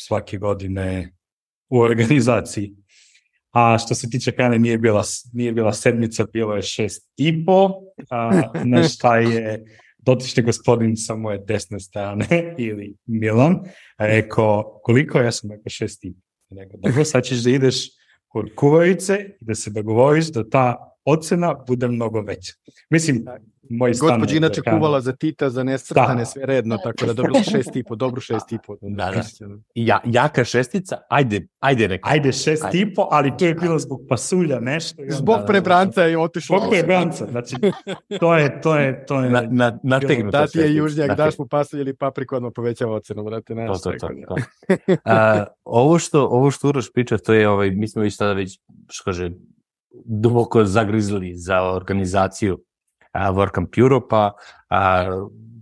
svake godine u organizaciji. A što se tiče hrane, nije bila, nije bila sedmica, bilo je šest i po, a, na šta je dotični gospodin sa moje desne strane (laughs) ili Milan rekao koliko ja sam rekao šest i po. Rekao, dobro, sad ćeš da ideš kod kuvarice i da se dogovoriš da ta ocena bude mnogo veća. Mislim, moj stan... Gospođa inače je hrana. kuvala za Tita, za nesrtane, Da. sve redno, tako da dobila šest i po, dobru šest i po. Da, da. Ja, jaka šestica, ajde, ajde reka. Ajde, šest Ajde. i po, ali to je bilo zbog pasulja nešto. i onda- Zbog prebranca je otišlo. Zbog prebranca, znači, to je, to je, to je... Na, na, nategnu Da ti je južnjak, Nategnu. daš mu pasulj ili papriku, odmah povećava ocenu, brate, To, znaš. to, to, tako da. to. A, ovo što ovo što Uroš priča, to je ovaj mi smo već sada već što kaže duboko zagrizli za organizaciju a, WordCamp Europa, a,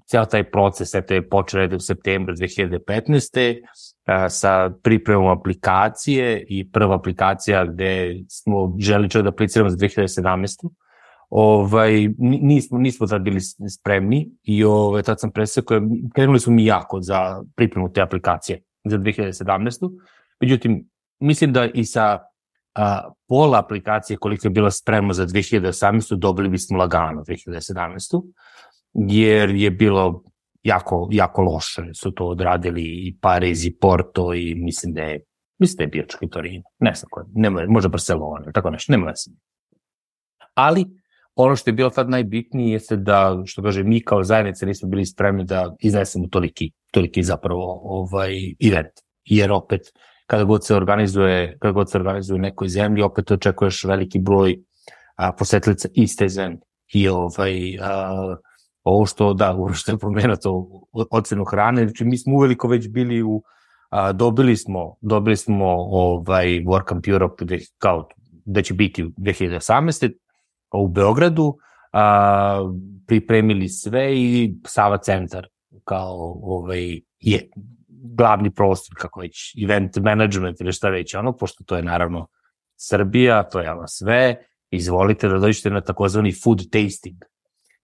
ceo taj proces eto je počeo u septembru 2015. A, sa pripremom aplikacije i prva aplikacija gde smo želi da apliciramo za 2017 ovaj, ni- nismo, nismo tad bili spremni i ovaj, tad sam presekao, krenuli smo mi jako za pripremu te aplikacije za 2017. Međutim, mislim da i sa a, pola aplikacije koliko je bila spremna za 2018. dobili bismo lagano 2017. Jer je bilo jako, jako loše su to odradili i Pariz i Porto i mislim da je mislim da je bio čak i Torino, ne znam ko, nema, možda Barcelona, tako nešto, nema veze. Ali, ono što je bilo tad najbitnije jeste da, što kaže, mi kao zajednica nismo bili spremni da iznesemo toliki, toliki zapravo ovaj event. Jer opet, kada god se organizuje, kada god se organizuje u nekoj zemlji, opet očekuješ veliki broj a, posetilica iz te zemlje. I ovaj, a, ovo što, da, ovo što je pomenuo to o- ocenu hrane, znači mi smo uveliko već bili u, a, dobili smo, dobili smo ovaj WordCamp Europe gde, kao, da će biti u 2018 u Beogradu, a, pripremili sve i Sava centar kao ovaj, je glavni prostor, kako već, event management ili šta već, ono, pošto to je naravno Srbija, to je ono sve, izvolite da dođete na takozvani food tasting,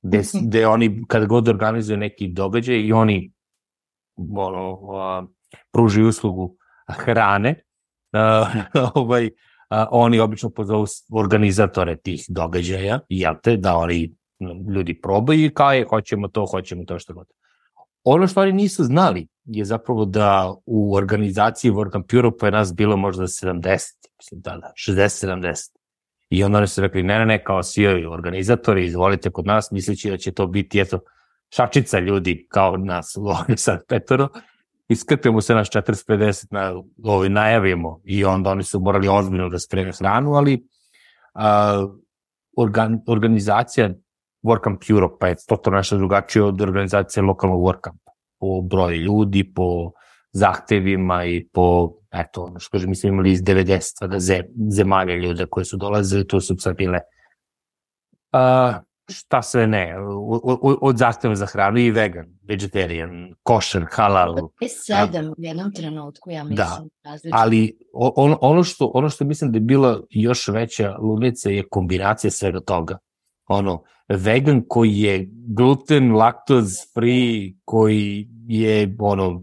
gde, gde (laughs) oni, kad god organizuju neki događaj i oni ono, a, pružaju uslugu hrane, a, (laughs) ovaj, a, oni obično pozovu organizatore tih događaja, jel te, da oni ljudi probaju i kao je, hoćemo to, hoćemo to što god. Ono što oni nisu znali je zapravo da u organizaciji WordCamp Europe je nas bilo možda 70, mislim da, da, 60-70. I onda oni su rekli, ne, ne, ne, kao svi ovi organizatori, izvolite kod nas, misleći da će to biti, eto, šačica ljudi kao nas ovdje sad petoro, iskrpimo se naš 40-50 na ovaj, najavimo. I onda oni su morali ozbiljno da spreme hranu, ali a, organ, organizacija WordCamp Europe pa je totalno nešto drugačije od organizacije lokalnog WordCampa po broju ljudi, po zahtevima i po, eto, ono što kažem, mi smo imali iz 90 da ze, zemalja ljude koje su dolazili, to su sad bile a, šta sve ne, od, od, od zahteva za hranu i vegan, vegetarian, košer, halal, sedam u jednom trenutku, ja mislim. Da, različito. ali o- ono, što, ono što mislim da je bila još veća ludnica je kombinacija svega toga. Ono, vegan koji je gluten, laktoz free, koji je, ono,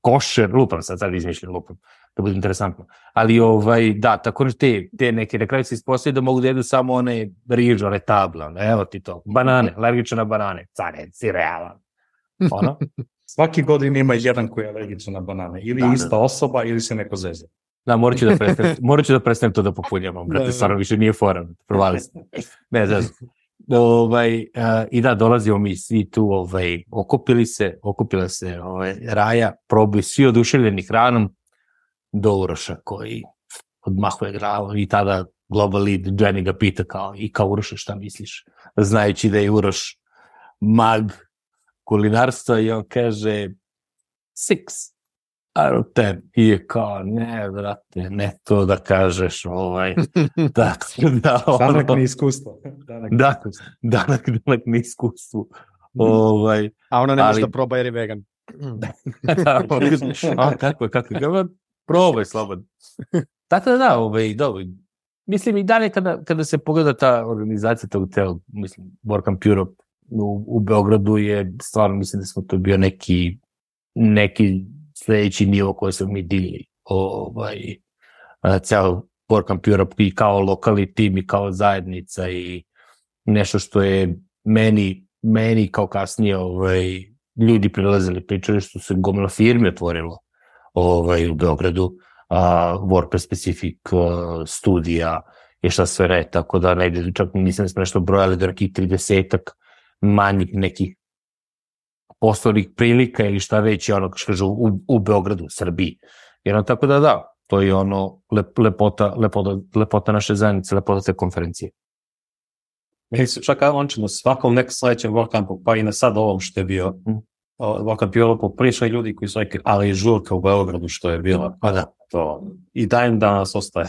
košer, lupam sad, sad izmišljam, lupam, da bude interesantno. Ali, ovaj, da, tako da te, te neke, na kraju se ispostavljaju da mogu da jedu samo one rižu, one tabla, ono, evo ti to, banane, alergične na banane, care, si realan. Ono, (laughs) Svaki godin ima jedan koji je alergičan na banane. Ili Da, da. ista osoba, ili se neko zeze. Da, morat ću da prestanem, morat ću da prestanem to da popunjavam, brate, Da, da. stvarno više nije fora, provali se. Ne, znam. Ovaj, I da, dolazimo mi svi tu, ovaj, okupili se, okupila se ovaj, Raja, probuju svi oduševljeni hranom, do Uroša koji odmahuje glavom i tada global lead Jenny ga pita kao, i kao Uroša šta misliš? Znajući da je Uroš mag kulinarstva i on kaže six ten. I je kao, ne, brate, ne to da kažeš, ovaj, (laughs) tako da, Danak ono, ni iskustvo. Danak Da. iskustvo. danak, danak na iskustvu. Ovaj, A ona ne može da proba jer je vegan. (laughs) da, (laughs) a, kako je, kako je, probaj slobodno. Tako da da, ovaj, dobro, mislim i dalje kada, kada se pogleda ta organizacija tog tela, mislim, WordCamp Europe u, u Beogradu je stvarno, mislim da smo to bio neki, neki sledeći nivo koji smo mi digli. Ovaj, ceo WordCamp Europe i kao lokalni tim i kao zajednica i nešto što je meni, meni kao kasnije ovaj, ljudi prilazili, pričali što se gomila firmi otvorilo ovaj, u Beogradu, a, WordPress specific a, studija i šta sve ne, tako da negde, čak nisam nešto brojali do nekih 30 manjih nekih poslovnih prilika ili šta već je ono, što kažu, u, u Beogradu, u Srbiji. Jer ono, tako da da, to je ono lep, lepota, lepota, lepota naše zajednice, lepota te konferencije. Meni se čak on će na svakom nekom sledećem WordCampu, pa i na sad ovom što je bio, Mm. WordCamp Europe, prišli ljudi koji su rekli, ali i žurka u Beogradu što je bila. Pa da. To, I dan danas ostaje.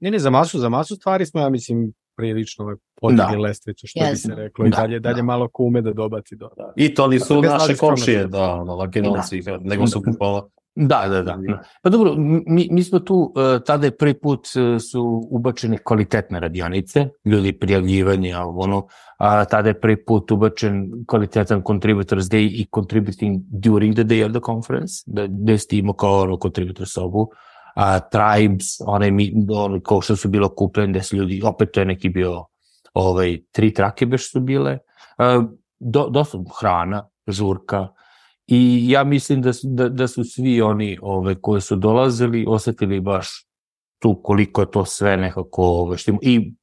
Ne, ne, za masu, za masu stvari smo, ja mislim, prilično ovaj, podigli Da. lestvicu, što bi Jesmo. se reklo. I Da, dalje, dalje da. malo kume da dobaci do... Da. I to nisu Bez naše komšije, skromnosti. da, ono, Lakinovci, nego su kupovali. Da, da, da. Pa dobro, mi, mi smo tu, uh, tada je prvi put uh, su ubačene kvalitetne radionice, ljudi prijavljivanje, a ono, a tada je prvi put ubačen kvalitetan Contributors Day i Contributing during the day of the conference, da, gde ste imao kao ono contributor sobu, a Tribes, onaj, ono, kao što su bilo kupljene, gde su ljudi, opet to je neki bio, ovaj, tri trake beš su bile, uh, do, dosta hrana, žurka, I ja mislim da, su- da, da su svi oni ove, koji su dolazili osetili baš tu koliko je to sve nekako ove, što ima. I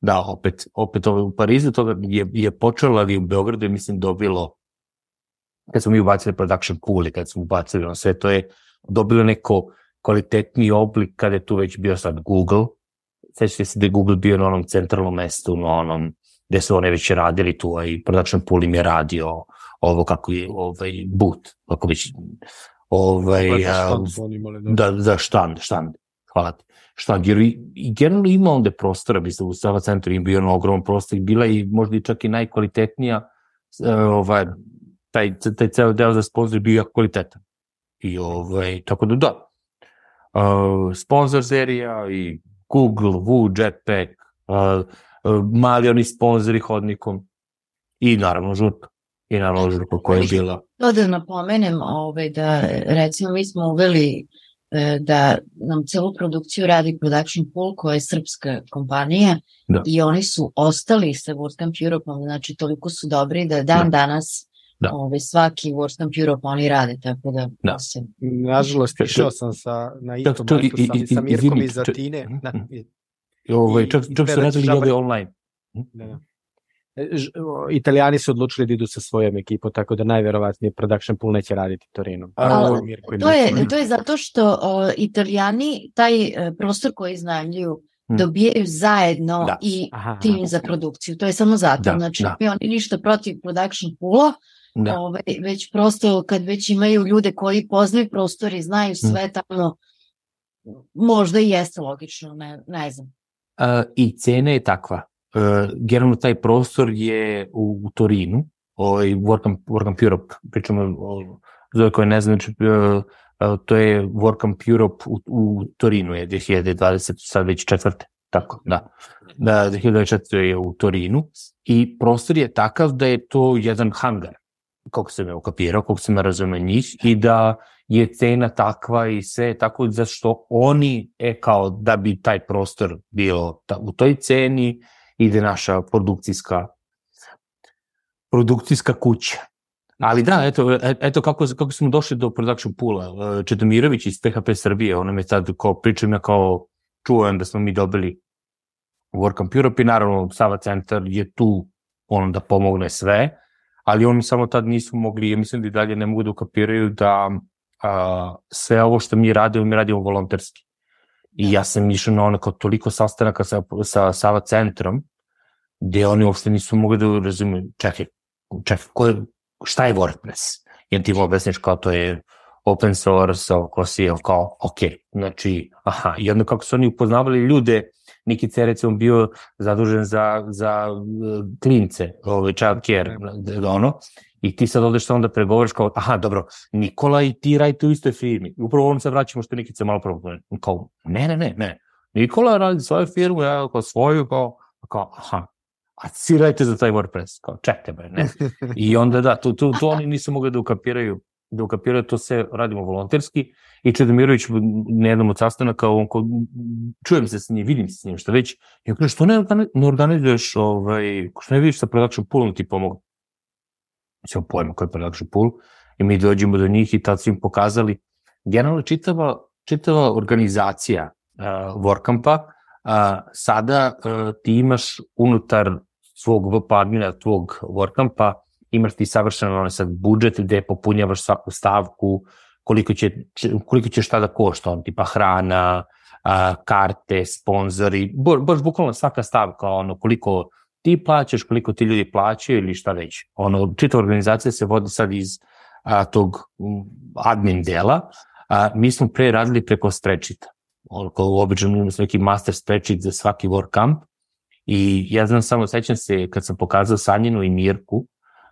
da, opet, opet ove, u Parizu to je, je počelo, ali u Beogradu je mislim dobilo kad smo mi ubacili production pool i kad smo ubacili ono sve, to je dobilo neko kvalitetni oblik kada je tu već bio sad Google. Sećate se da je Google bio na onom centralnom mestu, na onom gde su one već radili tu, a i production pool im je radio ovo kako je ovaj boot, kako već ovaj, a, da, da, štand, štand, hvala ti. Štand, jer i, generalno ima onda prostora, mislim, u Sava centru im bio ono ogroman prostor, bila i možda i čak i najkvalitetnija, ovaj, taj, taj ceo deo za sponsor bio jako kvalitetan. I ovaj, tako da da. Uh, sponsor serija i Google, Woo, Jetpack, uh, uh, mali oni sponzori hodnikom i naravno žurka. I naravno žurka koja je bila. To da napomenem ovaj, da recimo mi smo uveli e, da nam celu produkciju radi Production Pool koja je srpska kompanija Da. i oni su ostali sa WordCamp Europe-om, znači toliko su dobri da dan Da. danas Da. ovaj, svaki WordCamp Europe oni rade, tako da, Da. se Nažalost, išao sam sa, na to- isto to- i- i- sa, i- sa Mirkom izvini, iz to- Atine. Mhm. Na, i- ovaj, I- čak, i čak su Pedac radili i ove online. da, da. E, Italijani su odlučili da idu sa svojom ekipom, tako da najverovatnije production pool neće raditi Torinom. Ali Mirko To je, to je zato što o, italijani taj e, prostor koji iznajmljuju Hmm. dobijaju zajedno Da. i Aha, tim za produkciju. To je samo zato. Da, znači, da. oni ništa protiv production poola, Da. ovaj, već prosto kad već imaju ljude koji poznaju prostor i znaju Hmm. sve tamo, možda i jeste logično, ne, ne znam. Uh, I cena je takva. Uh, generalno taj prostor je u, u Torinu, ovaj WordCamp, WordCamp Europe, pričamo o, za ove koje ne znam, znači, uh, uh, to je WordCamp Europe u, u Torinu je 2020, sad već četvrte. Tako, da. Da, 2024. je u Torinu i prostor je takav da je to jedan hangar, koliko sam je ukapirao, koliko sam razume njih, i da je cena takva i sve tako zašto oni, e kao da bi taj prostor bio ta, u toj ceni, ide naša produkcijska produkcijska kuća. Ali da, eto, eto kako, kako smo došli do production poola. Čedomirović iz PHP Srbije, on je sad, kao pričam ja kao čujem da smo mi dobili WordCamp Europe i naravno Sava centar je tu ono da pomogne sve, ali oni samo tad nisu mogli, ja mislim da i dalje ne mogu da ukapiraju da a, sve ovo što mi radimo, mi radimo volonterski. I ja sam išao na onako toliko sastanaka sa, sa Sava centrom, gde oni uopšte nisu mogli da razumiju, čekaj, čekaj, ko je, šta je WordPress? I ti mu objasniš kao to je open source, ko si kao, ok, znači, aha, i onda kako su oni upoznavali ljude, Niki C recimo bio zadužen za, za uh, klince, ovaj child care, ono, i ti sad odeš samo da pregovoriš kao, aha, dobro, Nikola i ti radite u istoj firmi. Upravo ovom se vraćamo što Nikica malo prvo, kao, ne, ne, ne, ne. Nikola radi svoju firmu, ja kao svoju, kao, kao, aha, a svi radite za taj WordPress, kao, čekaj, bre, ne. I onda da, to, to, to oni nisu mogli da ukapiraju da ukapiraju to sve radimo volonterski i Čedomirović na jednom od sastanaka, on ko, čujem se s njim, vidim se s njim, šta već, i on kaže, što ne, ne organizuješ, ovaj, što ne vidiš sa production poolom ti pomogu. Mislim, pojma koji je production pool, i mi dođemo do njih i tad su im pokazali, generalno čitava, čitava organizacija uh, WordCampa, uh, sada uh, ti imaš unutar svog VP admina, tvog WordCampa, imaš ti savršeno onaj sad budžet gde popunjavaš svaku stavku, koliko će, koliko će šta da košta, on tipa hrana, a, karte, sponzori, baš bukvalno svaka stavka, ono, koliko ti plaćaš, koliko ti ljudi plaćaju ili šta već. Ono, čita organizacija se vodi sad iz a, tog admin dela, a, mi smo pre radili preko sprečita. Ono, obično imamo neki master spreadsheet za svaki WordCamp i ja znam samo, sećam se kad sam pokazao Sanjinu i Mirku,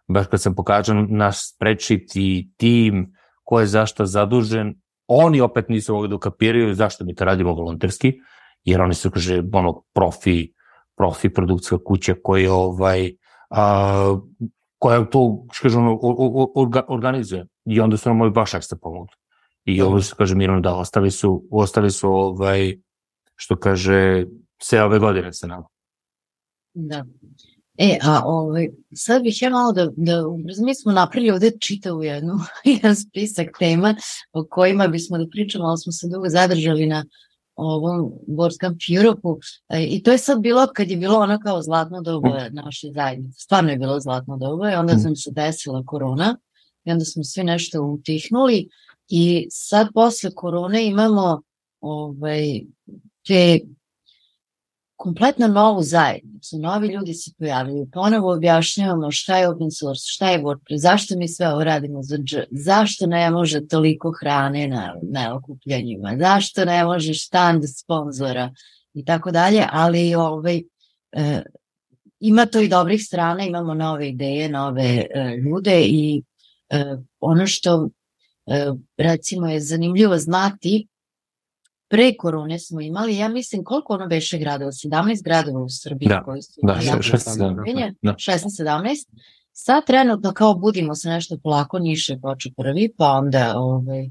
baš kad sam pokazao naš spreadsheet i tim, ko je zašto zadužen, oni opet nisu mogli da ukapiraju zašto mi to radimo volonterski, jer oni su, kaže, ono, profi, profi produkcijska kuća koja ovaj, a, koja to, kaže, ono, orga, organizuje. I onda su nam ovi baš ekstra pomogli. I ovo se kaže Miron da ostali su, ostali su ovaj, što kaže, sve ove godine sa nama. Da. E, a ovaj, sad bih ja malo da, da mi smo napravili ovde čitavu jednu, (laughs) jedan spisak tema o kojima bismo da pričamo, ali smo se dugo zadržali na ovom Camp Europe-u e, i to je sad bilo kad je bilo ono kao zlatno doba naše zajednice. Stvarno je bilo zlatno doba i onda sam se desila korona i onda smo svi nešto utihnuli i sad posle korone imamo ovaj, te kompletno novu zajednicu, novi ljudi se pojavljaju, ponovo objašnjavamo šta je open source, šta je WordPress, zašto mi sve ovo radimo za dž, zašto ne može toliko hrane na, na okupljanjima, zašto ne može štand sponzora i tako dalje, ali ovaj, e, ima to i dobrih strana, imamo nove ideje, nove e, ljude i e, ono što e, recimo je zanimljivo znati pre korone smo imali, ja mislim, koliko ono beše gradova? 17 gradova u Srbiji da, koji su da, 16, da. 16-17. Sad trenutno kao budimo se nešto polako niše poče prvi, pa onda ovaj, e,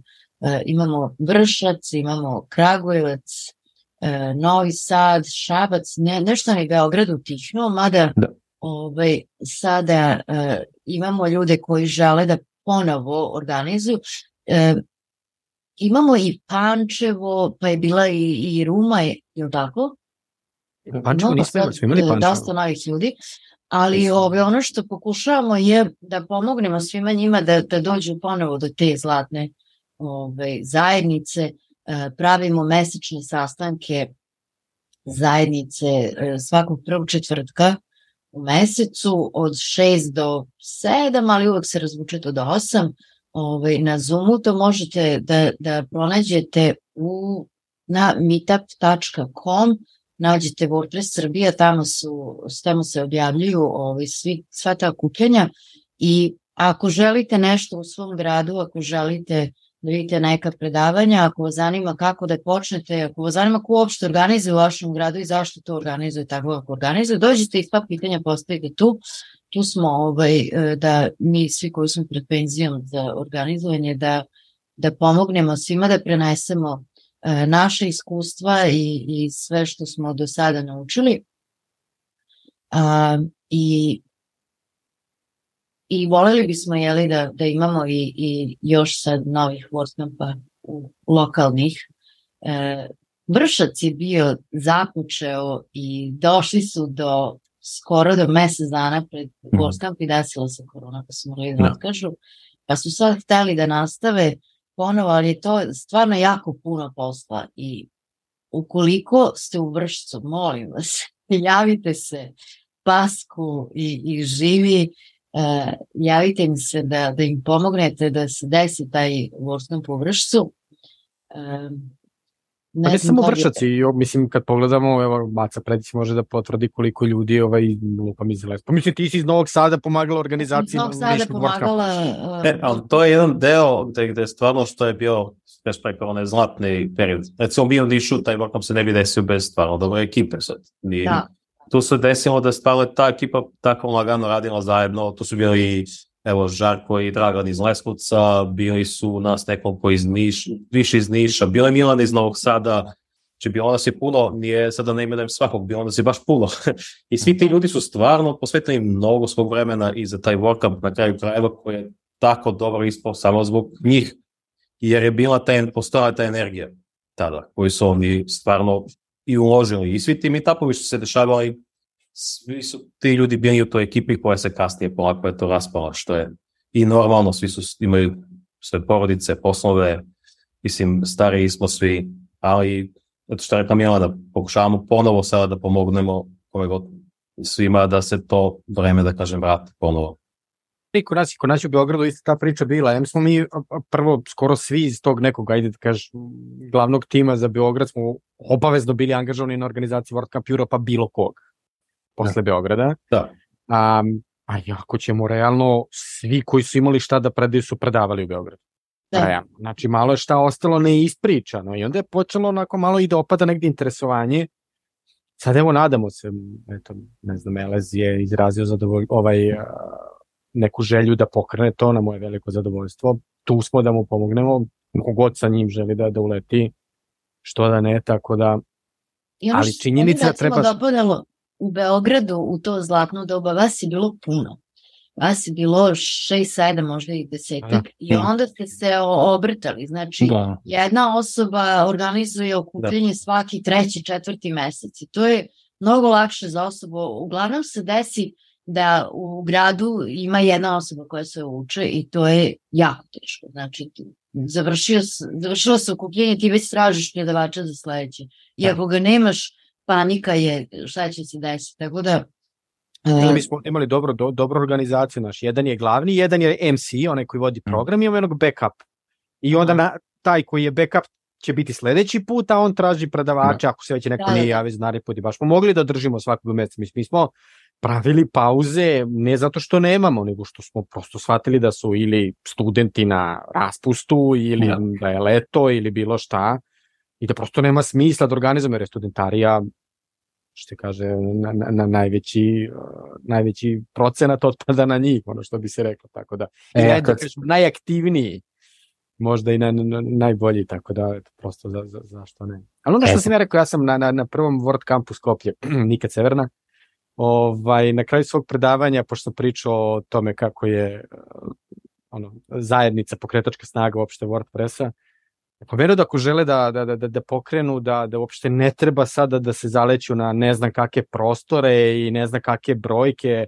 imamo Vršac, imamo Kragujevac, e, Novi Sad, Šabac, ne, nešto mi Beograd utihnuo, mada da. ovaj, sada e, imamo ljude koji žele da ponovo organizuju. Imamo i Pančevo, pa je bila i, i Ruma, je, je li tako? Pančevo nismo imali, smo imali Pančevo. Dosta novih ljudi, ali ove, ono što pokušavamo je da pomognemo svima njima da, da dođu ponovo do te zlatne ove, zajednice, e, pravimo mesečne sastanke zajednice e, svakog prvog četvrtka u mesecu od 6 do 7, ali uvek se razvuče to do 8 ovaj, na Zoomu, to možete da, da pronađete u, na meetup.com, nađete WordPress Srbija, tamo, su, tamo se objavljuju ovaj, svi, sva ta okupljanja i ako želite nešto u svom gradu, ako želite da vidite neka predavanja, ako vas zanima kako da počnete, ako vas zanima ko uopšte organizuje u vašem gradu i zašto to organizuje tako kako organizuje, dođite i sva pitanja postavite tu. Tu smo ovaj, e, da mi svi koji smo pred penzijom za organizovanje, da, da pomognemo svima da prenesemo e, naše iskustva i, i sve što smo do sada naučili. A, I i voleli bismo jeli, da, da imamo i, i još sad novih WordCampa u, lokalnih. E, Vršac je bio započeo i došli su do skoro do mesec dana pred WordCamp i desila se korona pa su morali da otkažu. Pa su sad hteli da nastave ponovo, ali je to stvarno jako puno posla i ukoliko ste u Vršcu, molim vas, (laughs) javite se pasku i, i živi uh, javite im se da, da im pomognete da se desi taj Wordscamp po vršcu. Um, ne, pa ne samo vršaci, je... mislim kad pogledamo, evo Maca Predić može da potvrdi koliko ljudi ovaj, lupam iz Lespa. Pa mislim ti si iz Novog Sada pomagala organizaciji. Iz Novog Sada pomagala... Uh, e, ali to je jedan deo gde, gde stvarno što je bio bez preko onaj zlatni period. Recimo mi u Nišu, taj Workcamp se ne bi desio bez stvarno dobre ekipe sad. Nije, da tu se desilo da stvarno ta ekipa tako lagano radila zajedno, tu su bili evo Žarko i Dragan iz Leskovca, bili su nas nekoliko iz Niš, više iz Niša, bilo je Milan iz Novog Sada, Znači, bilo nas je puno, nije sada ne imenujem svakog, bilo nas je baš puno. (laughs) I svi ti ljudi su stvarno posvetili mnogo svog vremena i za taj workup na kraju krajeva koji je tako dobro ispao samo zbog njih, jer je bila ta, postojala ta energija tada, koju su oni stvarno i uložili. I svi ti meetupovi su se dešavali, svi su ti ljudi bili u toj ekipi koja se kasnije polako je to raspala, što je i normalno, svi su imaju sve porodice, poslove, mislim, stariji smo svi, ali eto što rekla Mijela, da pokušavamo ponovo sada da pomognemo ove god svima da se to vreme, da kažem, vrati ponovo. I kod nas, kod nas u Beogradu isto ta priča bila. Ja smo mi prvo skoro svi iz tog nekog, ajde da kažeš, glavnog tima za Beograd smo obavezno bili angažovani na organizaciji World Cup Europa bilo kog posle da. Beograda. Da. A, a ako ćemo realno, svi koji su imali šta da predaju su predavali u Beogradu. Da. ja, znači malo je šta ostalo neispričano i onda je počelo onako malo i da opada negde interesovanje. Sad evo nadamo se, eto, ne znam, Elez je izrazio zadovolj, ovaj, neku želju da pokrene to na moje veliko zadovoljstvo. Tu smo da mu pomognemo, god sa njim želi da, da uleti, što da ne, tako da... I ono ali činjenica treba... Dopadalo u Beogradu u to zlatno doba, vas je bilo puno. Vas je bilo 6, 7, možda i desetak. Da, I da. onda ste se obrtali. Znači, da. jedna osoba organizuje okupljanje da. svaki treći, četvrti mesec. I to je mnogo lakše za osobu. Uglavnom se desi da u gradu ima jedna osoba koja se uče i to je jako teško. Znači, završio, završilo se okupljenje, ti već tražiš predavača za sledeće. I da. ako ga nemaš, panika je šta će se desiti. Tako da, Uh, mi smo imali dobro, do, dobro organizaciju naš. Jedan je glavni, jedan je MC, onaj koji vodi mm. program i imamo jednog backup. I onda na, taj koji je backup će biti sledeći put, a on traži predavača, da. ako se već neko da, nije da. javi za put. I baš smo mogli da držimo svakog meseca. Mi, mi smo pravili pauze ne zato što nemamo, nego što smo prosto shvatili da su ili studenti na raspustu ili da je leto ili bilo šta i da prosto nema smisla da organizujemo jer je studentarija što kaže, na, na, na najveći, uh, najveći procenat otpada na njih, ono što bi se reklo, tako da, e, naj, kad... najaktivniji, možda i na, na, najbolji, tako da, prosto za, za, zašto ne. Ali ono što e, sam ja rekao, ja sam na, na, na prvom World Campu Skopje, (clears throat) nikad Severna, ovaj, na kraju svog predavanja, pošto sam pričao o tome kako je uh, ono, zajednica, pokretačka snaga uopšte WordPressa, Ako veruju da ako žele da, da, da, da pokrenu, da, da uopšte ne treba sada da se zaleću na ne znam kakve prostore i ne znam kakve brojke,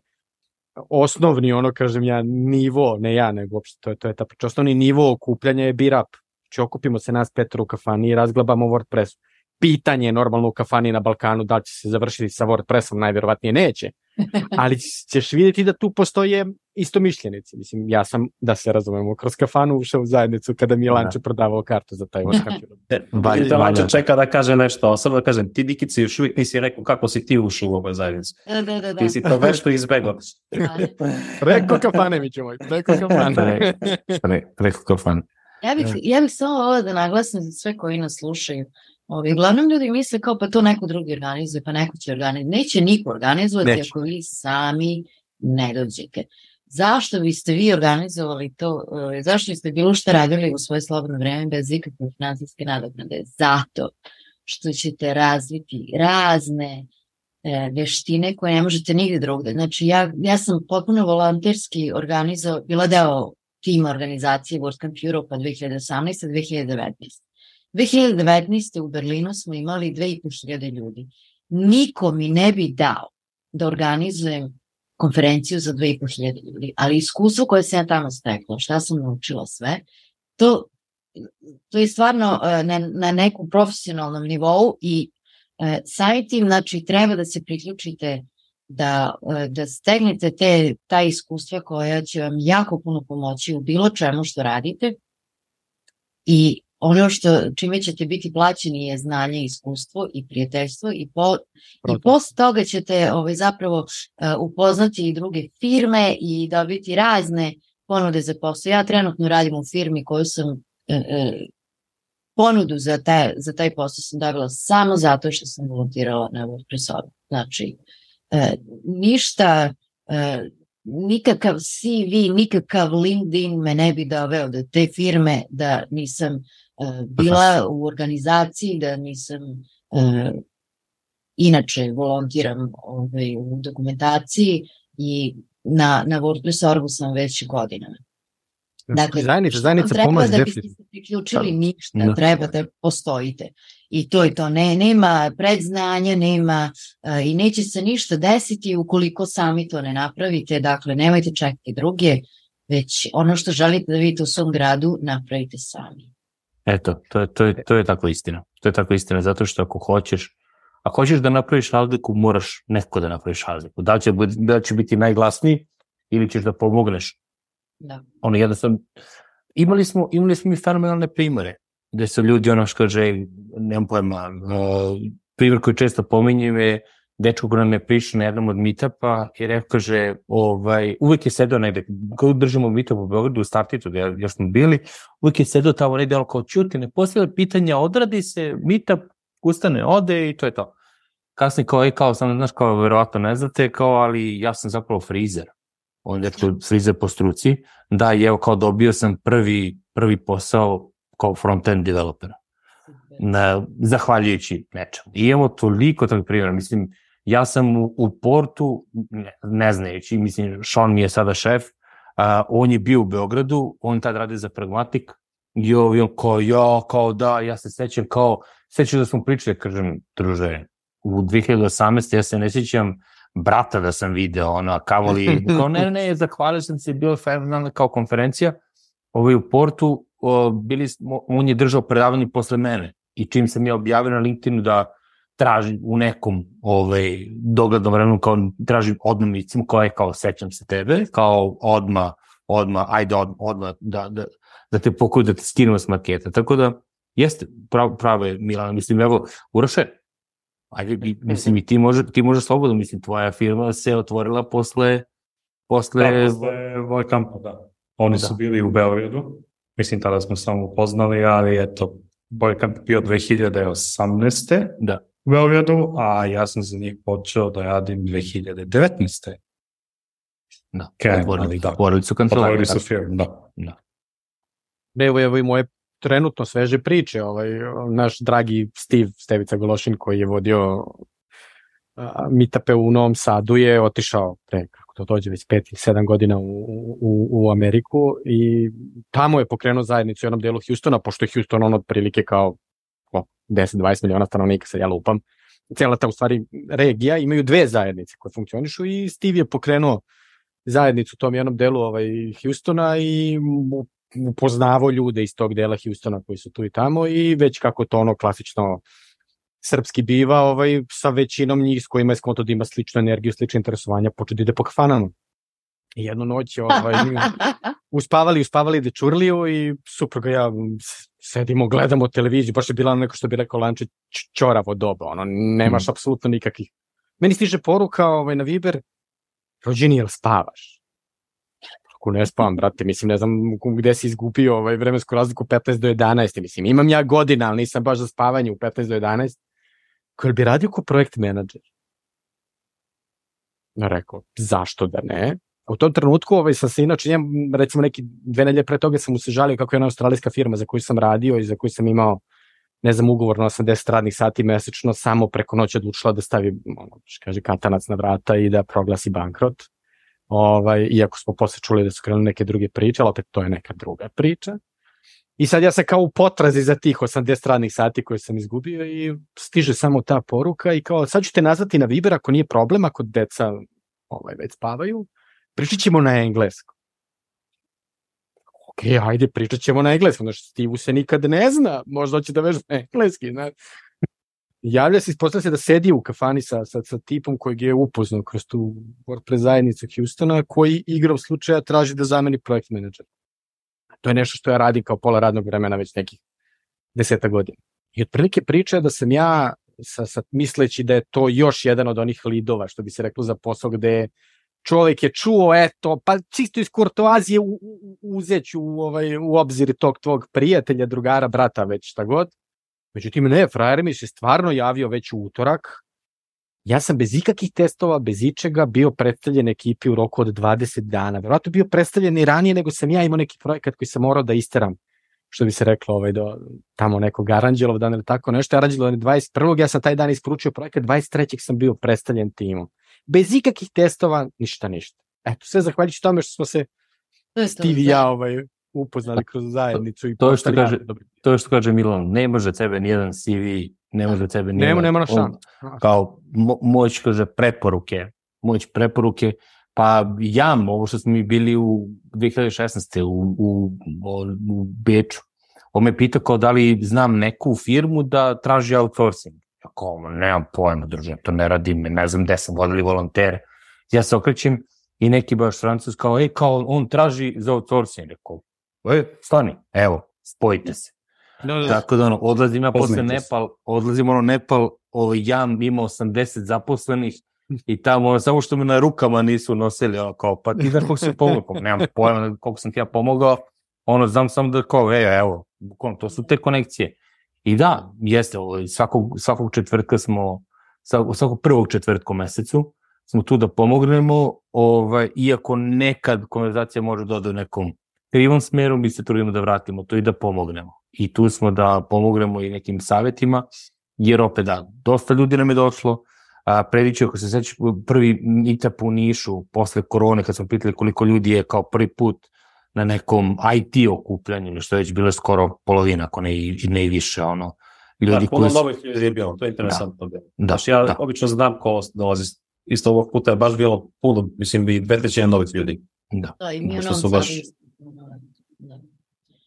osnovni, ono kažem ja, nivo, ne ja, nego uopšte, to je, to je ta priča, osnovni nivo okupljanja je birap. Znači okupimo se nas petor u kafani i razglabamo WordPressu. Pitanje normalno u kafani na Balkanu da će se završiti sa WordPressom, najverovatnije neće, ali ćeš vidjeti da tu postoje isto mišljenici. Mislim, ja sam, da se razumemo, kroz kafanu ušao u zajednicu kada mi je Lanče da. prodavao kartu za taj WordCamp. Valje, da Lanče čeka da kaže nešto, samo da kažem, ti Dikici još uvijek nisi rekao kako si ti ušao u ovoj zajednici. Da, da, da, da. Ti si to već to izbegao. rekao kafane, mi ćemo, rekao kafane. Re, re, rekao kafane. Ja bih, ja bih samo ovo da naglasim za sve koji nas slušaju. Ovi, uglavnom ljudi misle kao pa to neko drugi organizuje, pa neko će organizovati. Neće niko organizovati Neće. ako vi sami ne dođete. Zašto biste vi organizovali to, e, zašto biste bilo što radili u svoje slobodno vreme bez ikakve finansijske nadoknade? Zato što ćete razviti razne e, veštine koje ne možete nigde drugde. Znači, ja, ja sam potpuno volonterski organizao, bila deo tima organizacije WordCamp Europa 2018-2019. 2019. u Berlinu smo imali 2500 ljudi. Niko mi ne bi dao da organizujem konferenciju za 2500 ljudi, ali iskustvo koje sam ja tamo stekla, šta sam naučila sve, to, to je stvarno e, na, na nekom profesionalnom nivou i e, samim tim, znači, treba da se priključite da, e, da stegnete te, ta iskustva koja će vam jako puno pomoći u bilo čemu što radite i ono što čime ćete biti plaćeni je znanje, iskustvo i prijateljstvo i, po, i Proto. posle toga ćete ovaj, zapravo uh, upoznati i druge firme i dobiti razne ponude za posao. Ja trenutno radim u firmi koju sam uh, uh, ponudu za, taj, za taj posao sam dobila samo zato što sam volontirala na WordPressu. Znači, uh, ništa uh, nikakav CV, nikakav LinkedIn me ne bi doveo do te firme da nisam bila u organizaciji, da nisam uh, inače volontiram ovaj, u dokumentaciji i na, na WordPress.orgu sam već godinama. Dakle, zajednica, zajednica treba da biste se priključili ništa, Da. treba da postojite. I to je to, ne, nema predznanja, nema uh, i neće se ništa desiti ukoliko sami to ne napravite, dakle nemojte čekati druge, već ono što želite da vidite u svom gradu, napravite sami. Eto, to je, to, je, to je tako istina. To je tako istina, zato što ako hoćeš, ako hoćeš da napraviš razliku, moraš neko da napraviš razliku. Da li će, da li će biti najglasniji ili ćeš da pomogneš. Da. Ono jednostavno, imali smo, imali smo i fenomenalne primere, gde su ljudi ono što kaže, nemam pojma, uh, primjer koji često pominjem je dečko ko nam je prišao na jednom od meetupa i rekao, kaže, ovaj, uvek je sedao negde, kada držimo meetup u Beogradu, u Startitu, gde još smo bili, uvek je sedao tamo negde, ono kao čuti, ne postavlja pitanja, odradi se, meetup, ustane, ode i to je to. Kasnije kao, i kao, sam, znaš, kao, verovatno ne znate, kao, ali ja sam zapravo frizer. On je frizer po struci. Da, i evo, kao dobio sam prvi, prvi posao kao front-end developer. Na, zahvaljujući nečemu. I imamo toliko tog primjera. Mislim, ja sam u, u Portu, ne, ne znajući, mislim, Sean mi je sada šef, a, on je bio u Beogradu, on tad radi za Pragmatik, i on, kao, ja, kao da, ja se sećam kao, sećam da smo pričali, kažem, druže, u 2018. ja se ne sećam brata da sam video, ono, kamoli, (laughs) kao ne, ne, zahvalio sam se, bilo fenomenalna kao konferencija, ovaj u Portu, o, bili, smo- on je držao predavanje posle mene i čim sam ja objavio na LinkedInu da tražim u nekom ovaj, doglednom vremenu kao tražim odmah koja je kao sećam se tebe, kao odma odma ajde od, odma da, da, da te pokoju da te skinemo s marketa. Tako da, jeste, prav, pravo je Milana, mislim, evo, Uroše, ajde, mislim, i ti može, ti može slobodno, mislim, tvoja firma se otvorila posle, posle, Da, posle Vojkampa, da. Oni su Da. bili u Beogradu. Mislim, tada smo samo upoznali, ali eto, Vojkamp je bio 2018. Da. U Beogradu, a ja sam za njih počeo da radim 2019. da, Kraj, otvorili, da. otvorili su kancelariju. Otvorili su firmu, da. Evo, evo i moje trenutno sveže priče. Ovaj, naš dragi Steve Stevica Gološin koji je vodio a, meetupe u Novom Sadu je otišao pre, kako to dođe, već 5 ili 7 godina u, u, u Ameriku i tamo je pokrenuo zajednicu u jednom delu Houstona, pošto je Houston on otprilike kao 10-20 miliona stanovnika, sad ja lupam. Cela ta u stvari regija imaju dve zajednice koje funkcionišu i Steve je pokrenuo zajednicu u tom jednom delu ovaj, Houstona i upoznavao ljude iz tog dela Houstona koji su tu i tamo i već kako to ono klasično srpski biva, ovaj, sa većinom njih s kojima je skonto da ima sličnu energiju, slične interesovanja, počeo da ide po kafanama. I jednu noć ovaj, uspavali, uspavali dečurliju i supruga ja sedimo, gledamo televiziju, baš je bila neko što bi rekao lanče č- ćoravo doba, ono, nemaš Mm. apsolutno nikakvih. Meni stiže poruka ovaj, na Viber, rođeni, jel spavaš? Kako ne spavam, brate, mislim, ne znam gde si izgubio ovaj vremensku razliku 15 do 11, mislim, imam ja godina, ali nisam baš za spavanje u 15 do 11. Koji bi radio kao projekt menadžer? Rekao, zašto da ne? U tom trenutku ovaj, sam se inače, ja, recimo neki dve nelje pre toga sam mu se žalio kako je jedna australijska firma za koju sam radio i za koju sam imao ne znam, ugovor na 80 radnih sati mesečno, samo preko noći odlučila da stavi, ono, kaže, katanac na vrata i da proglasi bankrot. Ovaj, iako smo posle čuli da su krenuli neke druge priče, ali opet to je neka druga priča. I sad ja sam kao u potrazi za tih 80 radnih sati koje sam izgubio i stiže samo ta poruka i kao sad ću te nazvati na Viber ako nije problem, ako deca ovaj, već spavaju, pričat ćemo na engleskom. Ok, ajde, pričat ćemo na engleskom, znači Stivu se nikad ne zna, možda hoće da vežba engleski, znaš. Javlja se, ispostavlja se da sedi u kafani sa, sa, sa tipom kojeg je upoznao kroz tu WordPress zajednicu Houstona, koji igra u slučaja traži da zameni projekt menadžer. To je nešto što ja radim kao pola radnog vremena već nekih deseta godina. I otprilike priča je da sam ja, sa, sa, misleći da je to još jedan od onih lidova, što bi se reklo za posao gde čovjek je čuo, eto, pa čisto iz kurtoazije u, uzeću u, ovaj, u obzir tog tvog prijatelja, drugara, brata, već šta god. Međutim, ne, frajer mi se stvarno javio već u utorak. Ja sam bez ikakih testova, bez ičega bio predstavljen ekipi u roku od 20 dana. Vjerojatno bio predstavljen i ranije nego sam ja imao neki projekat koji sam morao da isteram što bi se reklo ovaj, do tamo nekog Aranđelov dan ili tako nešto. Aranđelov je 21. Ja sam taj dan isporučio projekat, 23. sam bio predstavljen timu. Bez ikakih testova, ništa, ništa. Eto, sve zahvaljujući tome što smo se To Steve i da. ja ovaj, upoznali kroz zajednicu. I To je što kaže, to je što kaže Milan, ne može tebe nijedan CV, ne može tebe nijedan... Nema, nema na šan. Kao mo, moć, kaže, preporuke, moć preporuke, pa jam, ovo što smo mi bili u 2016. u, u, u Beču, on me pita kao da li znam neku firmu da traži outsourcing. Ja kao, nemam pojma, druže, to ne radim, ne znam gde sam vodili volontere. Ja se okrećem i neki baš francus kao, ej, kao, on traži za outsourcing. Rekao, e, stani, evo, spojite se. Da, da, da. Tako da ono, odlazim ja posle. Nepal, odlazim ono Nepal, ovaj jam ima 80 zaposlenih i tamo ono, samo što me na rukama nisu nosili, ono kao, pa ti znaš koliko si pomogao, nemam pojma koliko sam ti ja pomogao, ono, znam samo da kao, ej, evo, bukvalno, to su te konekcije. I da, jeste, ovaj, svakog, svakog četvrtka smo, svakog, prvog četvrtka u mesecu, smo tu da pomognemo, ovaj, iako nekad konverzacija može da ode u nekom krivom smeru, mi se trudimo da vratimo to i da pomognemo. I tu smo da pomognemo i nekim savetima, jer opet da, dosta ljudi nam je došlo, a, prediću, ako se seća, prvi meetup u Nišu, posle korone, kad smo pitali koliko ljudi je kao prvi put na nekom IT okupljanju, što je već bilo skoro polovina, ako ne i, ne i više, ono, ljudi Da, koji su... novih ljudi je bilo, to je interesantno. Da, Da, Znaš, ja da. obično znam ko dolazi, isto ovog puta je baš bilo puno, mislim, bi dve trećine novih ljudi. Da. Da, i mi su Sadu baš-. Da.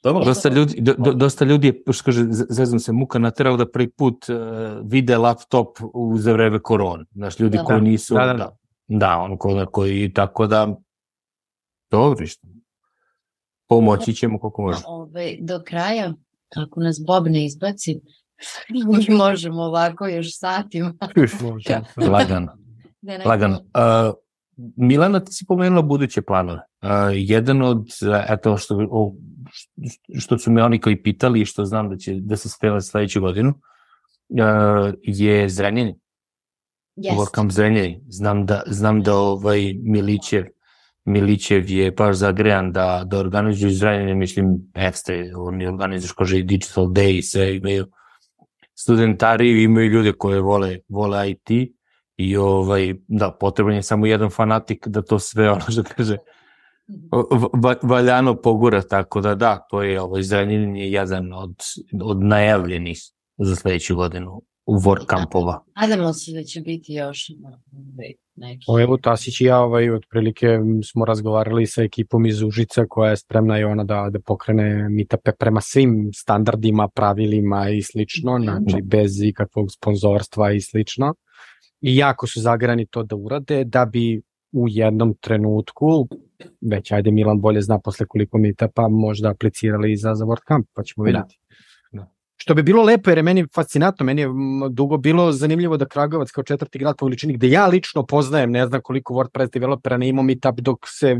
Dobro, Dosta ljudi, do, do, dosta ljudi je, što kaže, zezam se, muka naterao da prvi put uh, vide laptop u za vreme korone. Znaš, ljudi Da. koji nisu... Da, da, da, da. da ono ko, koji, tako da, dobro, što pomoći ćemo koliko može. Ove, do kraja, ako nas Bob ne izbaci, (laughs) mi možemo ovako još satima. Može. Lagano. Lagano. Uh, Milana, ti si pomenula buduće planove. Uh, jedan od, eto, što, o, što su me oni koji pitali i što znam da će da se spela sledeću godinu, uh, je Zrenjanin. Jeste. WordCamp Zrenjanin. Znam da, znam da ovaj Milićev, Milićev je baš zagrejan da, da organizuju Zrenjanin, mislim, ekstra, oni organizuju kaže i Digital Day i sve imaju. Studentari, imaju ljude koje vole, vole IT i ovaj, da, potreban je samo jedan fanatik da to sve, (laughs) ono što kaže, va- va- valjano pogura, tako da da, to je, ovaj, Zrenjanin je jedan od, od najavljenih za sledeću godinu u WordCampova. Nadamo se da će biti još neki. O, evo Tasić i ja ovaj, otprilike smo razgovarali sa ekipom iz Užica koja je spremna i ona da, da pokrene meetupe prema svim standardima, pravilima i slično, znači bez ikakvog sponzorstva i slično. I jako su zagrani to da urade da bi u jednom trenutku, već ajde Milan bolje zna posle koliko meetupa, možda aplicirali i za, za WordCamp, pa ćemo vidjeti. Da. Što bi bilo lepo jer je meni fascinantno, meni je dugo bilo zanimljivo da Kragovac kao četvrti grad po veličini, gde ja lično poznajem, ne znam koliko WordPress developera ne imao meetup dok se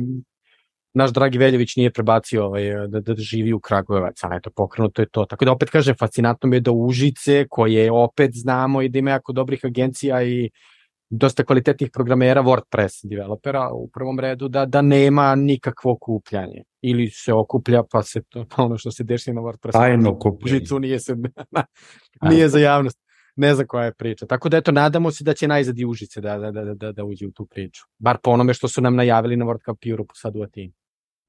naš dragi Veljević nije prebacio ovaj, da, da živi u Kragujevac, ali eto, pokrenuto je to. Tako da opet kažem, fascinantno mi je da Užice, koje opet znamo i da ima jako dobrih agencija i dosta kvalitetnih programera WordPress developera u prvom redu da da nema nikakvo okupljanje ili se okuplja pa se to pa ono što se dešava na WordPressu Tajno okupljanje. žicu nije se (laughs) nije za javnost ne znam koja je priča. Tako da eto, nadamo se da će najzad i Užice da, da, da, da, da uđe u tu priču. Bar po onome što su nam najavili na World Cup Europe sad u Atini.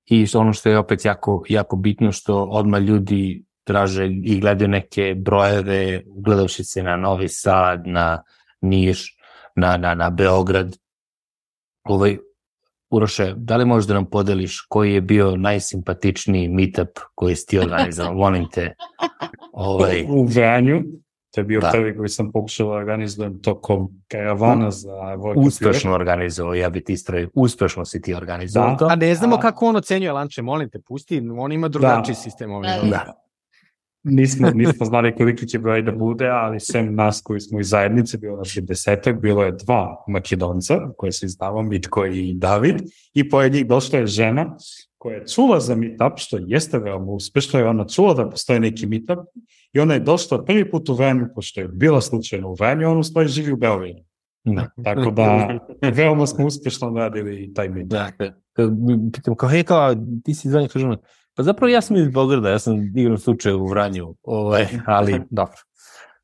I ono što je opet jako, jako bitno, što odmah ljudi traže i gledaju neke brojeve, ugledavši se na Novi Sad, na Niš, na, na, na Beograd. Ovaj, Uroše, da li možeš da nam podeliš koji je bio najsimpatičniji meetup koji si ti organizovao? (laughs) Molim te. Ovaj, U Vranju, to je bio Da. prvi koji sam pokušao da organizujem tokom karavana za Cup uspešno organizovao, ja bi ti ispravio, uspešno si ti organizovao Da. to. A ne znamo A- kako on ocenjuje lanče, molim te, pusti, on ima drugačiji sistem. Ovaj. Da. Da. Nismo, nismo znali koliki će broj da bude, ali sem nas koji smo iz zajednice, bilo nas je desetak, bilo je dva makedonca, koje se izdava Mitko i David, i pored njih došla je žena koja je čula za meetup, što jeste veoma uspešno, jer ona čula da postoji neki meetup, i ona je došla prvi put u Vranju, pošto je bila slučajno u Vranju, on u stvari živi u Beogradu. Da. Tako da, veoma smo uspešno radili taj meetup. Da, mi pitam kao, hej, kao, ti si kažu ono, pa zapravo ja sam iz Beograda, ja sam igram slučaj u Vranju, ovaj, ali (laughs) dobro,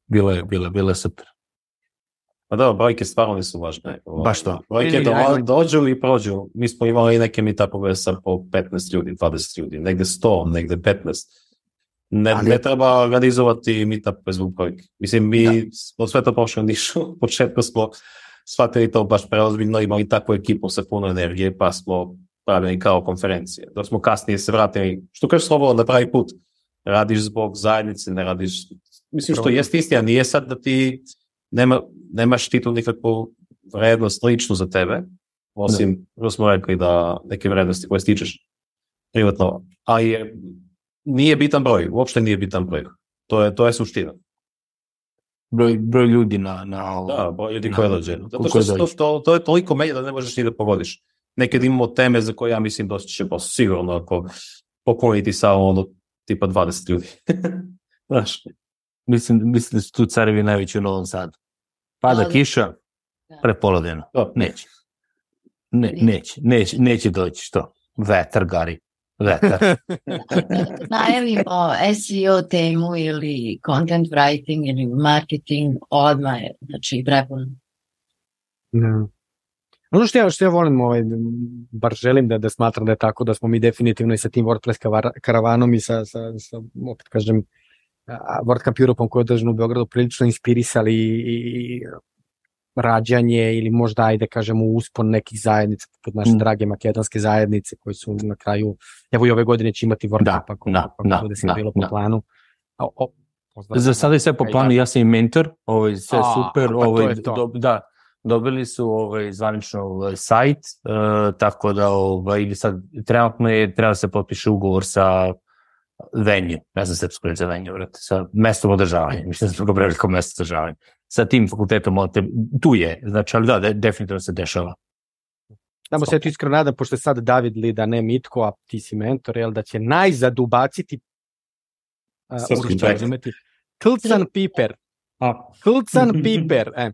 bilo je, bilo je, bilo je super. Pa da, brojke stvarno nisu važne. Baš to. Brojke do, dođu i prođu. Mi smo imali neke meetupove sa po 15 ljudi, 20 ljudi, negde 100, negde 15. Ne, Ali- ne treba organizovati meetup zbog brojke. Mislim, mi Da. smo sve to prošli u Nišu. U početku smo shvatili to baš preozbiljno, imali takvu ekipu sa puno energije, pa smo pravili kao konferencije. Dok smo kasnije se vratili, što kažeš slobodno na pravi put. Radiš zbog zajednice, ne radiš... Mislim što jest istina, nije sad da ti nema, nemaš ti tu nikakvu vrednost ličnu za tebe, osim, da. smo rekli da neke vrednosti koje stičeš privatno, ali je, nije bitan broj, uopšte nije bitan broj. To je, to je suština. Broj, broj ljudi na, na. Da, broj ljudi Da. koje dođe. Zato što se to, to, to je toliko menja da ne možeš ni da pogodiš. Nekad imamo teme za koje ja mislim doći će pa sigurno ako pokloniti samo ono tipa 20 ljudi. (laughs) Znaš, Mislim, mislim da su tu carevi najveći u Novom Sadu. Pada Ali- kiša, Da. prepolovljeno. Neće. Ne, neće, neće, neće doći, što? Vetar, Gari. Vetar. (laughs) (laughs) najavimo SEO temu ili content writing ili marketing odmah znači prepun. Da. Ono što ja, što ja volim, ovaj, bar želim da, da smatram da je tako, da smo mi definitivno i sa tim WordPress karavanom i sa, sa, sa opet kažem, Cup Europe-om koji je održan u Beogradu prilično inspirisali i, i rađanje ili možda ajde kažemo uspon nekih zajednica poput naše Mm. drage makedonske zajednice koji su na kraju evo i ove godine će imati World Da, ako, da, ako da, sve da, bilo po da. planu. O, o. Za sada je sve po planu, ja sam i mentor, ovaj, sve A, super, pa to ovaj, je to. do, da, dobili su ovaj, zvanično ovaj, sajt, uh, tako da ovaj, ili sad, trenutno je, treba se potpiše ugovor sa venue, ne znam srpsko reći za venue, vrati, sa mestom održavanja, mislim da smo ga preveli kao mesto održavanja, sa tim fakultetom, tu je, znači, ali da, de, definitivno se dešava. Tamo se ja tu iskreno nadam, pošto je sad David Lida, ne Mitko, a ti si mentor, jel, da će najzad ubaciti uh, Srpski razumeti, Klcan Piper, A, Klcan Piper, e,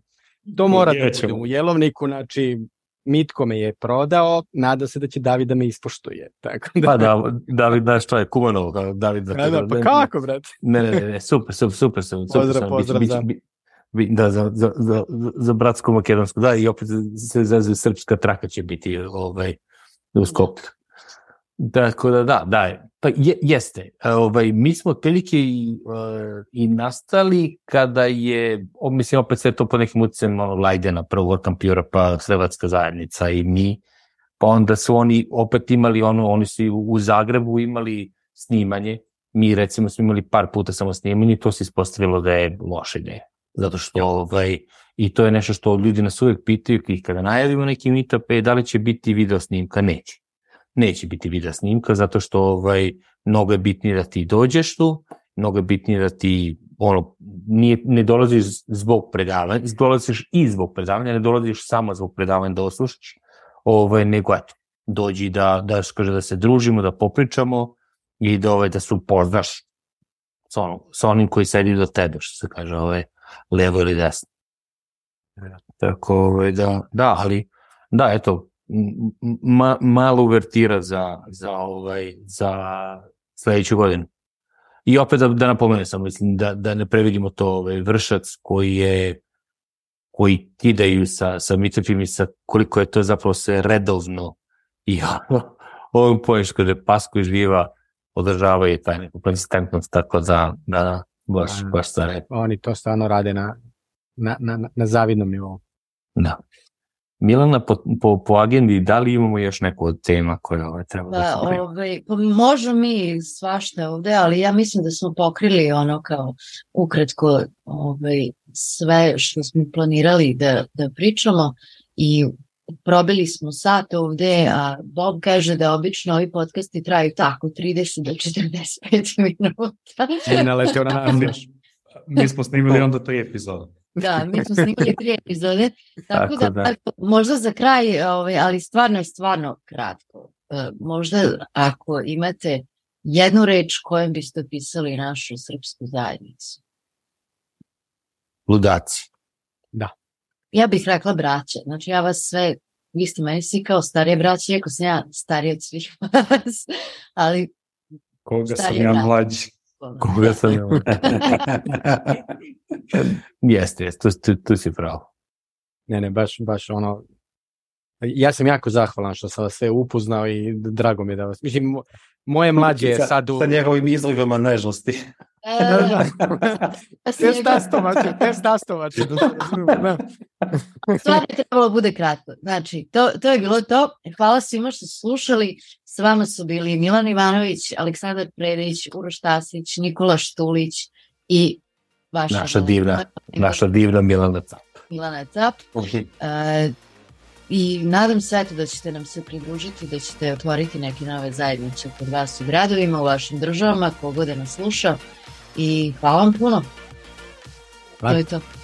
to mora da bude u jelovniku, znači Mitko me je prodao, nada se da će David da me ispoštuje. (laughs) Tako da, Pa da, David, znaš što je, Kumanov, kao David, da, Da, da, pa kako, brate? Ne, ne, ne, super, super, super. Super Pozdrav, sam. pozdrav biće, za- biće, bi, da, za, za, za, za bratsku makedonsku, da, i opet se zezuje srpska traka će biti ovaj, u Skoplju. Tako da, da, da, pa je, jeste. E, Ovaj, mi smo otprilike i, i nastali kada je, o, mislim, opet sve to po nekim utjecajem ono, Lajdena, prvo World Europe, pa Hrvatska zajednica i mi, pa onda su oni opet imali ono, oni su u Zagrebu imali snimanje, mi recimo smo imali par puta samo snimanje i to se ispostavilo da je loša ideja. Zato što, ovaj, i to je nešto što ljudi nas uvek pitaju i kada najavimo neki meetup, e, da li će biti video snimka? Neće. Neće biti video snimka zato što ovaj, mnogo je bitnije da ti dođeš tu, mnogo je bitnije da ti ono, nije, ne dolaziš zbog predavanja, dolaziš i zbog predavanja, ne dolaziš samo zbog predavanja da oslušaš, ovaj, nego eto, dođi da, da, kaže, da se družimo, da popričamo i da, ovaj, da se upoznaš sa, onom, sa onim koji sedi do tebe, što se kaže, ovaj, levo ili desno. Tako, ovaj, da, da, ali, da, eto, ma, malo uvertira za, za, ovaj, za sledeću godinu. I opet da, da napomene sam, mislim, da, da ne previdimo to ovaj, vršac koji je koji kidaju sa, sa mitofim i sa koliko je to zapravo sve redovno i (laughs) ovom poješ kada je pas koji živa održava i taj neku konsistentnost, tako da, da baš, Da. baš red. Oni to stvarno rade na, na, na, na zavidnom nivou. Da. Milana, po, po, po agendi, da li imamo još neku od tema koje ovaj, treba da Pa, se ovaj, pa možemo mi svašta ovde, ali ja mislim da smo pokrili ono kao ukratko ovaj, sve što smo planirali da, da pričamo i probili smo sat ovde, a Bob kaže da obično ovi podcasti traju tako 30 do 45 minuta. I naleteo na (laughs) nas. Mi smo snimili onda tri epizoda. Da, mi smo snimali (laughs) tri epizode, tako, Tako da, da. možda za kraj, ovaj, ali stvarno je stvarno kratko. E, možda ako imate jednu reč kojom biste opisali našu srpsku zajednicu. Ludaci. Ja bih rekla braća, znači ja vas sve, vi ste meni svi kao starije braće, iako sam ja starija od svih vas, (laughs) ali Koga sam ja mlađi. Koga sam ja? (laughs) jeste, jeste, tu, tu, tu si pravo. Ne, ne, baš, baš ono, ja sam jako zahvalan što sam vas sve upoznao i drago mi je da vas, mislim, mo- moje mlađe je Sa- sad u... Sa njegovim izlivama nežnosti. Da, da, da. Ja sam Test rekla- tastovače, test tastovače. Da. Stvarno je trebalo bude kratko. Znači, to, to je bilo to. Hvala svima što su slušali. S vama su bili Milan Ivanović, Aleksandar Predić, Uroš Tasić, Nikola Štulić i vaša Naša divna, naša divna Milana Cap. Milana Cap. E, I nadam se eto da ćete nam se pridružiti, da ćete otvoriti neke nove zajednice kod vas u gradovima, u vašim državama, kogod da nas sluša. I hvala vam puno. To Hvala. je to.